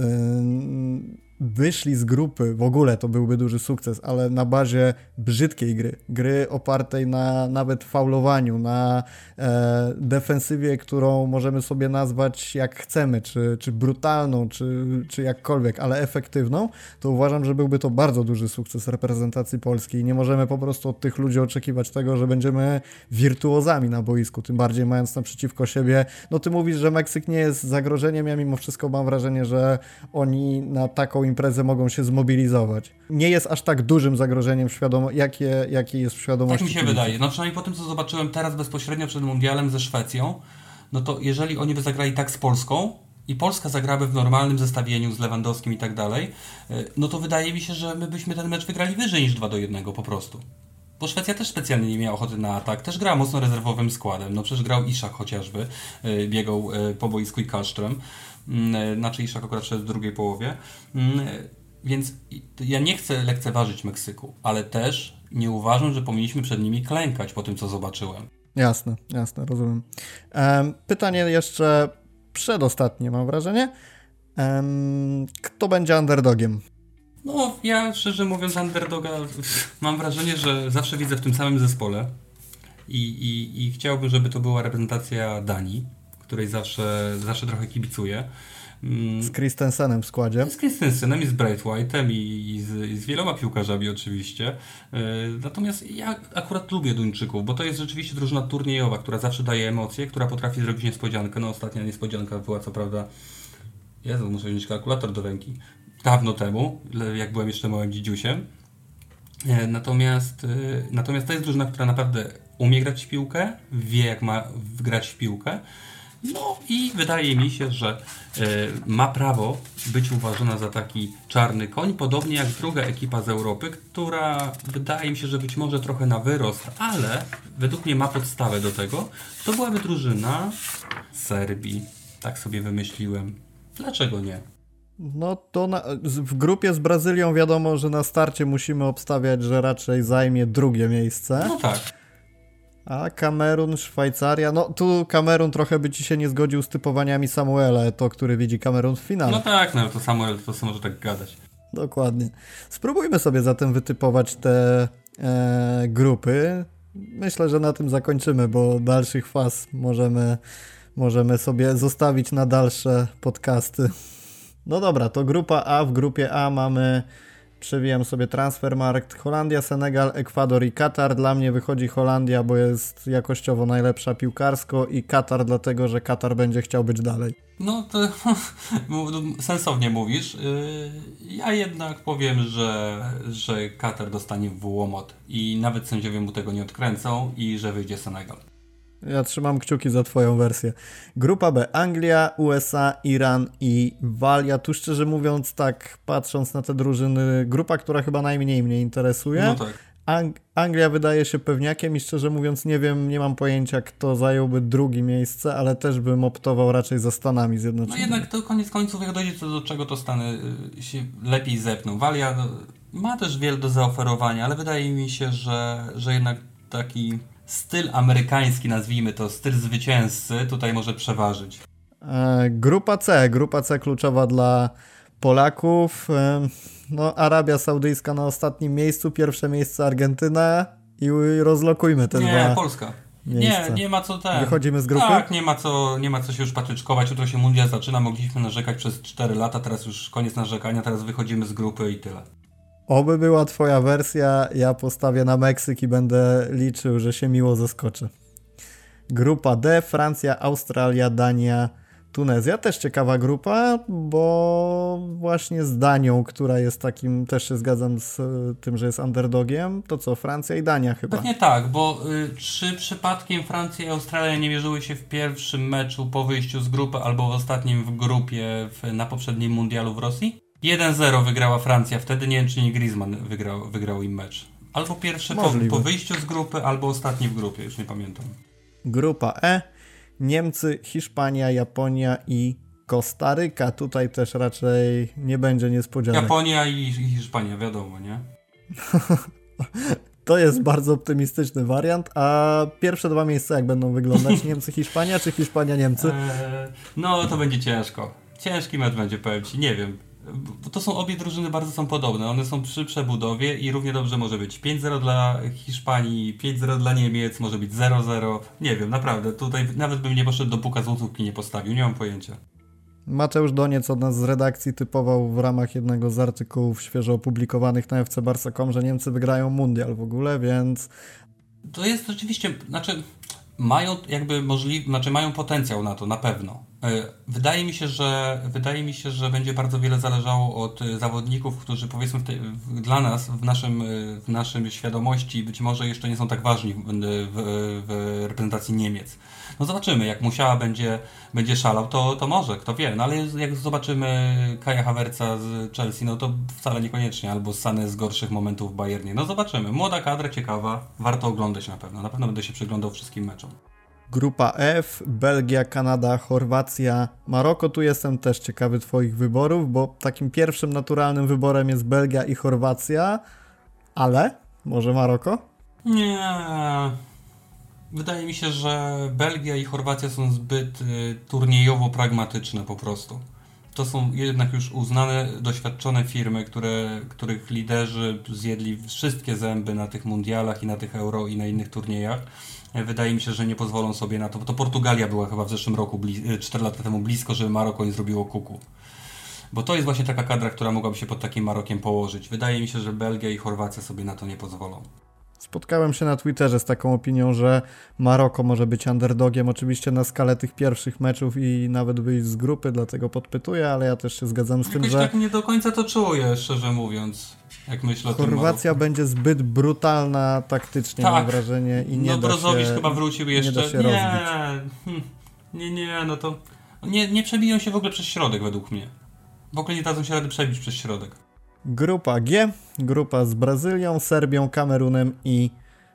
wyszli z grupy, w ogóle to byłby duży sukces, ale na bazie brzydkiej gry, gry opartej na nawet faulowaniu, na e, defensywie, którą możemy sobie nazwać jak chcemy, czy, czy brutalną, czy, czy jakkolwiek, ale efektywną, to uważam, że byłby to bardzo duży sukces reprezentacji Polski nie możemy po prostu od tych ludzi oczekiwać tego, że będziemy wirtuozami na boisku, tym bardziej mając naprzeciwko siebie, no ty mówisz, że Meksyk nie jest zagrożeniem, ja mimo wszystko mam wrażenie, że oni na taką imprezę mogą się zmobilizować. Nie jest aż tak dużym zagrożeniem, świadomo, jakie, jakie jest w świadomości. Tak mi się wydaje. No przynajmniej po tym, co zobaczyłem teraz bezpośrednio przed Mundialem ze Szwecją, no to jeżeli oni by zagrali tak z Polską, i Polska zagraby w normalnym zestawieniu z Lewandowskim i tak dalej, e, no to wydaje mi się, że my byśmy ten mecz wygrali wyżej niż 2 do 1 po prostu. Bo Szwecja też specjalnie nie miała ochoty na atak, też grała mocno rezerwowym składem. No przecież grał Iszak chociażby, e, biegał e, po boisku i Kasztrem. Mm, znaczy Iszak akurat szedł w drugiej połowie. Mm, więc ja nie chcę lekceważyć Meksyku, ale też nie uważam, że powinniśmy przed nimi klękać po tym, co zobaczyłem. Jasne, jasne, rozumiem. Pytanie jeszcze przedostatnie, mam wrażenie. Kto będzie underdogiem? No, ja szczerze mówiąc, underdoga mam wrażenie, że zawsze widzę w tym samym zespole i, i, i chciałbym, żeby to była reprezentacja Danii której zawsze, zawsze trochę kibicuję. Mm. Z Christensenem w składzie. Z Christensenem i z Bright White'em i, i, z, i z wieloma piłkarzami oczywiście. Yy, natomiast ja akurat lubię Duńczyków, bo to jest rzeczywiście drużyna turniejowa, która zawsze daje emocje, która potrafi zrobić niespodziankę. No ostatnia niespodzianka była co prawda Jezu, muszę wziąć kalkulator do ręki. Dawno temu, jak byłem jeszcze małym dzidziusiem. Yy, natomiast, yy, natomiast to jest drużyna, która naprawdę umie grać w piłkę, wie jak ma grać w piłkę no i wydaje mi się, że y, ma prawo być uważana za taki czarny koń, podobnie jak druga ekipa z Europy, która wydaje mi się, że być może trochę na wyrost, ale według mnie ma podstawę do tego. To byłaby drużyna Serbii. Tak sobie wymyśliłem. Dlaczego nie? No to na, w grupie z Brazylią wiadomo, że na starcie musimy obstawiać, że raczej zajmie drugie miejsce. No tak. A Kamerun, Szwajcaria, no tu Kamerun trochę by ci się nie zgodził z typowaniami Samuela, to który widzi Kamerun w finale. No tak, no to Samuel to może tak gadać. Dokładnie. Spróbujmy sobie zatem wytypować te e, grupy. Myślę, że na tym zakończymy, bo dalszych faz możemy, możemy sobie zostawić na dalsze podcasty. No dobra, to grupa A. W grupie A mamy Przewijam sobie transfermarkt. Holandia, Senegal, Ekwador i Katar. Dla mnie wychodzi Holandia, bo jest jakościowo najlepsza piłkarsko i Katar dlatego, że Katar będzie chciał być dalej. No to sensownie mówisz. Y, ja jednak powiem, że, że Katar dostanie w łomot i nawet sędziowie mu tego nie odkręcą i że wyjdzie Senegal. Ja trzymam kciuki za twoją wersję. Grupa B. Anglia, USA, Iran i Walia. Tu szczerze mówiąc, tak patrząc na te drużyny, grupa, która chyba najmniej mnie interesuje. No tak. Ang Anglia wydaje się pewniakiem i szczerze mówiąc nie wiem, nie mam pojęcia kto zająłby drugie miejsce, ale też bym optował raczej za Stanami Zjednoczonymi. No jednak to koniec końców jak dojdzie do czego to Stany y, się lepiej zepną. Walia no, ma też wiele do zaoferowania, ale wydaje mi się, że, że jednak taki styl amerykański, nazwijmy to, styl zwycięzcy tutaj może przeważyć. E, grupa C, grupa C kluczowa dla Polaków. E, no, Arabia Saudyjska na ostatnim miejscu, pierwsze miejsce Argentyna i rozlokujmy te nie, Polska. Miejsca. Nie, nie ma co ten. Wychodzimy z grupy? Tak, nie ma co, nie ma co się już patyczkować. Jutro się mundial zaczyna, mogliśmy narzekać przez 4 lata, teraz już koniec narzekania, teraz wychodzimy z grupy i tyle. Oby była twoja wersja, ja postawię na Meksyk i będę liczył, że się miło zaskoczy. Grupa D, Francja, Australia, Dania, Tunezja. Też ciekawa grupa, bo właśnie z Danią, która jest takim, też się zgadzam z tym, że jest underdogiem, to co, Francja i Dania chyba. Pewnie tak, bo y, czy przypadkiem Francja i Australia nie mierzyły się w pierwszym meczu po wyjściu z grupy albo w ostatnim w grupie w, na poprzednim mundialu w Rosji? 1-0 wygrała Francja, wtedy nie wiem czy nie Griezmann wygrał, wygrał im mecz. Albo pierwszy po, po, wyjściu z grupy, albo ostatni w grupie, już nie pamiętam. Grupa E. Niemcy, Hiszpania, Japonia i Kostaryka. Tutaj też raczej nie będzie niespodzianek. Japonia i, Hiszpania, wiadomo, nie? To jest bardzo optymistyczny wariant. A pierwsze dwa miejsca jak będą wyglądać? Niemcy, Hiszpania czy Hiszpania, Niemcy? Eee, no to będzie ciężko. Ciężki mecz będzie, powiem Ci, nie wiem. To są obie drużyny bardzo są podobne. One są przy przebudowie i równie dobrze może być 5-0 dla Hiszpanii, 5-0 dla Niemiec, może być 0-0. Nie wiem, naprawdę. Tutaj nawet bym nie poszedł do puka złotówki nie postawił, nie mam pojęcia. Mateusz Doniec od nas z redakcji typował w ramach jednego z artykułów świeżo opublikowanych na fcbarsa.com, że Niemcy wygrają mundial w ogóle, więc... To jest rzeczywiście, znaczy mają jakby możliw, znaczy mają potencjał na to, na pewno. E, wydaje mi się, że wydaje mi się, że będzie bardzo wiele zależało od zawodników, którzy powiedzmy te, dla nas, w naszym, w naszym świadomości być może jeszcze nie są tak ważni w, w, w reprezentacji Niemiec. No zobaczymy, jak Musiała będzie, będzie szalał, to, to może, kto wie. No ale jak zobaczymy Kaja Hawerca z Chelsea, no to wcale niekoniecznie, albo Sane z gorszych momentów w Bayernie. No zobaczymy. Młoda kadra, ciekawa, warto oglądać na pewno. Na pewno będę się przyglądał wszystkim meczom. Grupa F, Belgia, Kanada, Chorwacja, Maroko. Tu jestem też ciekawy Twoich wyborów, bo takim pierwszym naturalnym wyborem jest Belgia i Chorwacja, ale może Maroko? Nie, Wydaje mi się, że Belgia i Chorwacja są zbyt y, turniejowo pragmatyczne po prostu. To są jednak już uznane, doświadczone firmy, które, których liderzy zjedli wszystkie zęby na tych mundialach i na tych euro i na innych turniejach. Wydaje mi się, że nie pozwolą sobie na to, bo to Portugalia była chyba w zeszłym roku, 4 y, lata temu blisko, żeby Maroko nie zrobiło kuku. Bo to jest właśnie taka kadra, która mogłaby się pod takim Marokiem położyć. Wydaje mi się, że Belgia i Chorwacja sobie na to nie pozwolą. Spotkałem się na Twitterze z taką opinią, że Maroko może być underdogiem, oczywiście na skalę tych pierwszych meczów i nawet wyjść z grupy, dlatego podpytuję, ale ja też się zgadzam z Jakoś tym, że... tak nie do końca to czuję, szczerze mówiąc, jak myślę Chorwacja będzie zbyt brutalna taktycznie, tak. mam wrażenie, i nie no, Brozowicz chyba wrócił jeszcze. Nie, nie, hmm. nie, nie, no to... Nie, nie przebiją się w ogóle przez środek według mnie. W ogóle nie dadzą się rady przebić przez środek. Grupa G, grupa z Brazylią, Serbią, Kamerunem i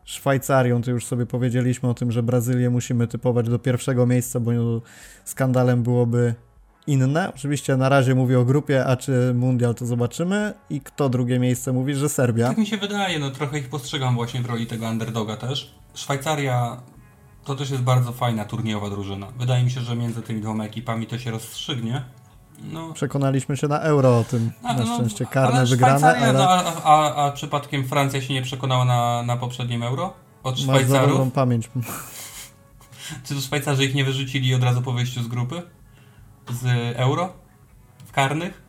Szwajcarią. To już sobie powiedzieliśmy o tym, że Brazylię musimy typować do pierwszego miejsca, bo skandalem byłoby inne. Oczywiście na razie mówię o grupie, a czy mundial to zobaczymy. I kto drugie miejsce mówi, że Serbia? Tak mi się wydaje, no trochę ich postrzegam właśnie w roli tego underdoga też. Szwajcaria to też jest bardzo fajna turniejowa drużyna. Wydaje mi się, że między tymi dwoma ekipami to się rozstrzygnie. No. Przekonaliśmy się na euro o tym. A, na no, szczęście karne ale wygrane. Ale... No, a, a, a, przypadkiem Francja się nie przekonała na, na poprzednim euro? Od Szwajcarów? Masz pamięć. Czy to Szwajcarzy ich nie wyrzucili od razu po wyjściu z grupy? Z euro? W karnych?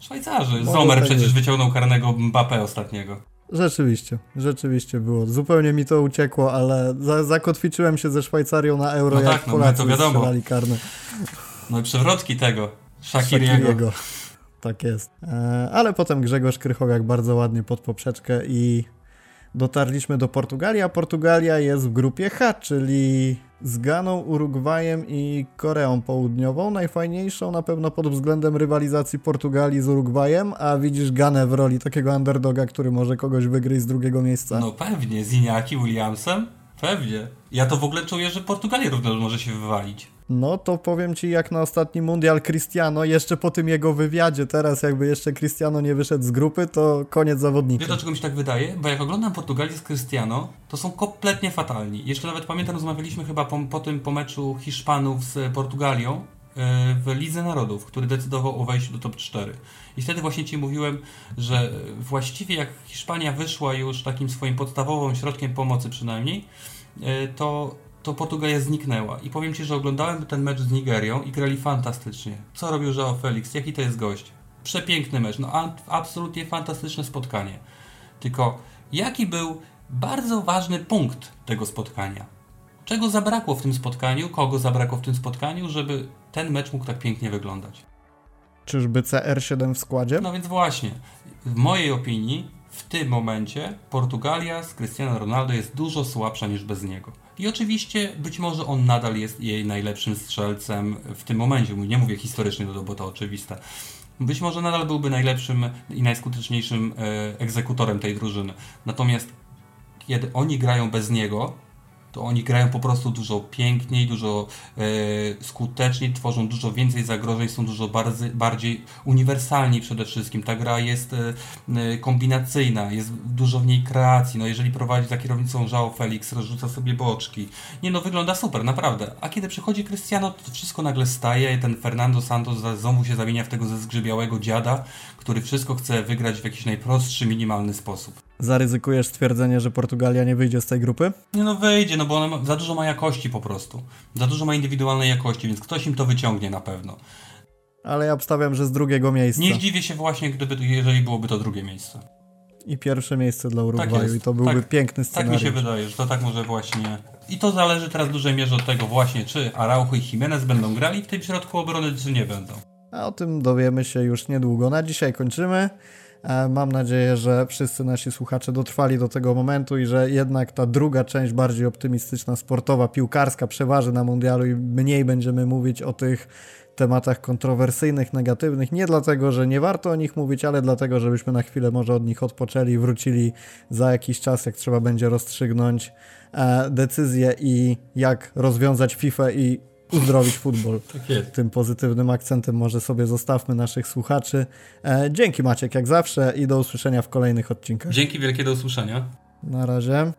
Szwajcarzy. Może Zomer tak przecież jest. wyciągnął karnego Mbappé ostatniego. Rzeczywiście, rzeczywiście było. Zupełnie mi to uciekło, ale za, zakotwiczyłem się ze Szwajcarią na euro, no jak tak, no, Polacy to wiadomo. karne. No i przewrotki tego. Shakiriego. Tak jest. E, ale potem Grzegorz Krychowiak bardzo ładnie pod poprzeczkę i dotarliśmy do Portugalii, a Portugalia jest w grupie H, czyli z Ganą, Urugwajem i Koreą Południową. Najfajniejszą na pewno pod względem rywalizacji Portugalii z Urugwajem, a widzisz Ganę w roli takiego underdoga, który może kogoś wygryźć z drugiego miejsca. No pewnie, z Iniaki Williamsem? Pewnie. Ja to w ogóle czuję, że Portugalia również może się wywalić. No to powiem ci, jak na ostatni mundial Cristiano, jeszcze po tym jego wywiadzie, teraz jakby jeszcze Cristiano nie wyszedł z grupy, to koniec zawodnika. Wiesz dlaczego mi się tak wydaje? Bo jak oglądam Portugalię z Cristiano, to są kompletnie fatalni. Jeszcze nawet pamiętam, rozmawialiśmy chyba po, po tym, po meczu Hiszpanów z Portugalią, e, w Lidze Narodów, który decydował o wejściu do top 4. I wtedy właśnie Ci mówiłem, że właściwie jak Hiszpania wyszła już takim swoim podstawowym środkiem pomocy przynajmniej, e, to to Portugalia zniknęła. I powiem Ci, że oglądałem ten mecz z Nigerią i grali fantastycznie. Co robił Joao Felix? Jaki to jest gość? Przepiękny mecz, no absolutnie fantastyczne spotkanie. Tylko jaki był bardzo ważny punkt tego spotkania? Czego zabrakło w tym spotkaniu? Kogo zabrakło w tym spotkaniu, żeby ten mecz mógł tak pięknie wyglądać? Czyżby CR7 w składzie? No więc właśnie, w mojej opinii w tym momencie Portugalia z Cristiano Ronaldo jest dużo słabsza niż bez niego. I oczywiście być może on nadal jest jej najlepszym strzelcem w tym momencie. Nie mówię historycznie, no bo to oczywiste. być może nadal byłby najlepszym i najskuteczniejszym e, egzekutorem tej drużyny. Natomiast kiedy oni grają bez niego, to oni grają po prostu dużo piękniej, dużo e, skuteczniej, tworzą dużo więcej zagrożeń, są dużo bardziej, bardziej uniwersalni przede wszystkim. Ta gra jest e, e, kombinacyjna, jest dużo w niej kreacji. No jeżeli prowadzi za kierownicą João Felix, rozrzuca sobie boczki. Nie no, wygląda super, naprawdę. A kiedy przychodzi Cristiano, to wszystko nagle staje, ten Fernando Santos znowu się zamienia w tego ze zgrzybiałego dziada, który wszystko chce wygrać w jakiś najprostszy, minimalny sposób. Zaryzykujesz stwierdzenie, że Portugalia nie wyjdzie z tej grupy? Nie no wyjdzie, no bo ona ma, za dużo ma jakości po prostu. Za dużo ma indywidualnej jakości, więc ktoś im to wyciągnie na pewno. Ale ja obstawiam, że z drugiego miejsca. Nie zdziwię się właśnie, gdyby, jeżeli byłoby to drugie miejsce. I pierwsze miejsce dla Urugwaju Tak i to byłby Tak- piękny Tak scenariusz. mi się wydaje, że to tak może właśnie... I to zależy teraz w dużej mierze od tego właśnie, czy Araujo i Jimenez będą grali w tym środku obrony, czy nie będą. A o tym dowiemy się już niedługo. Na dzisiaj kończymy. Mam nadzieję, że wszyscy nasi słuchacze dotrwali do tego momentu i że jednak ta druga część, bardziej optymistyczna, sportowa, piłkarska, przeważy na mundialu i mniej będziemy mówić o tych tematach kontrowersyjnych, negatywnych. Nie dlatego, że nie warto o nich mówić, ale dlatego, żebyśmy na chwilę może od nich odpoczęli i wrócili za jakiś czas, jak trzeba będzie rozstrzygnąć e, decyzje i jak rozwiązać FIFA i uzdrowić futbol Tak tym pozytywnym akcentem może sobie zostawmy naszych słuchaczy. E, dzięki Maciek jak zawsze i do usłyszenia w kolejnych odcinkach. Dzięki wielkie, do usłyszenia. Na razie.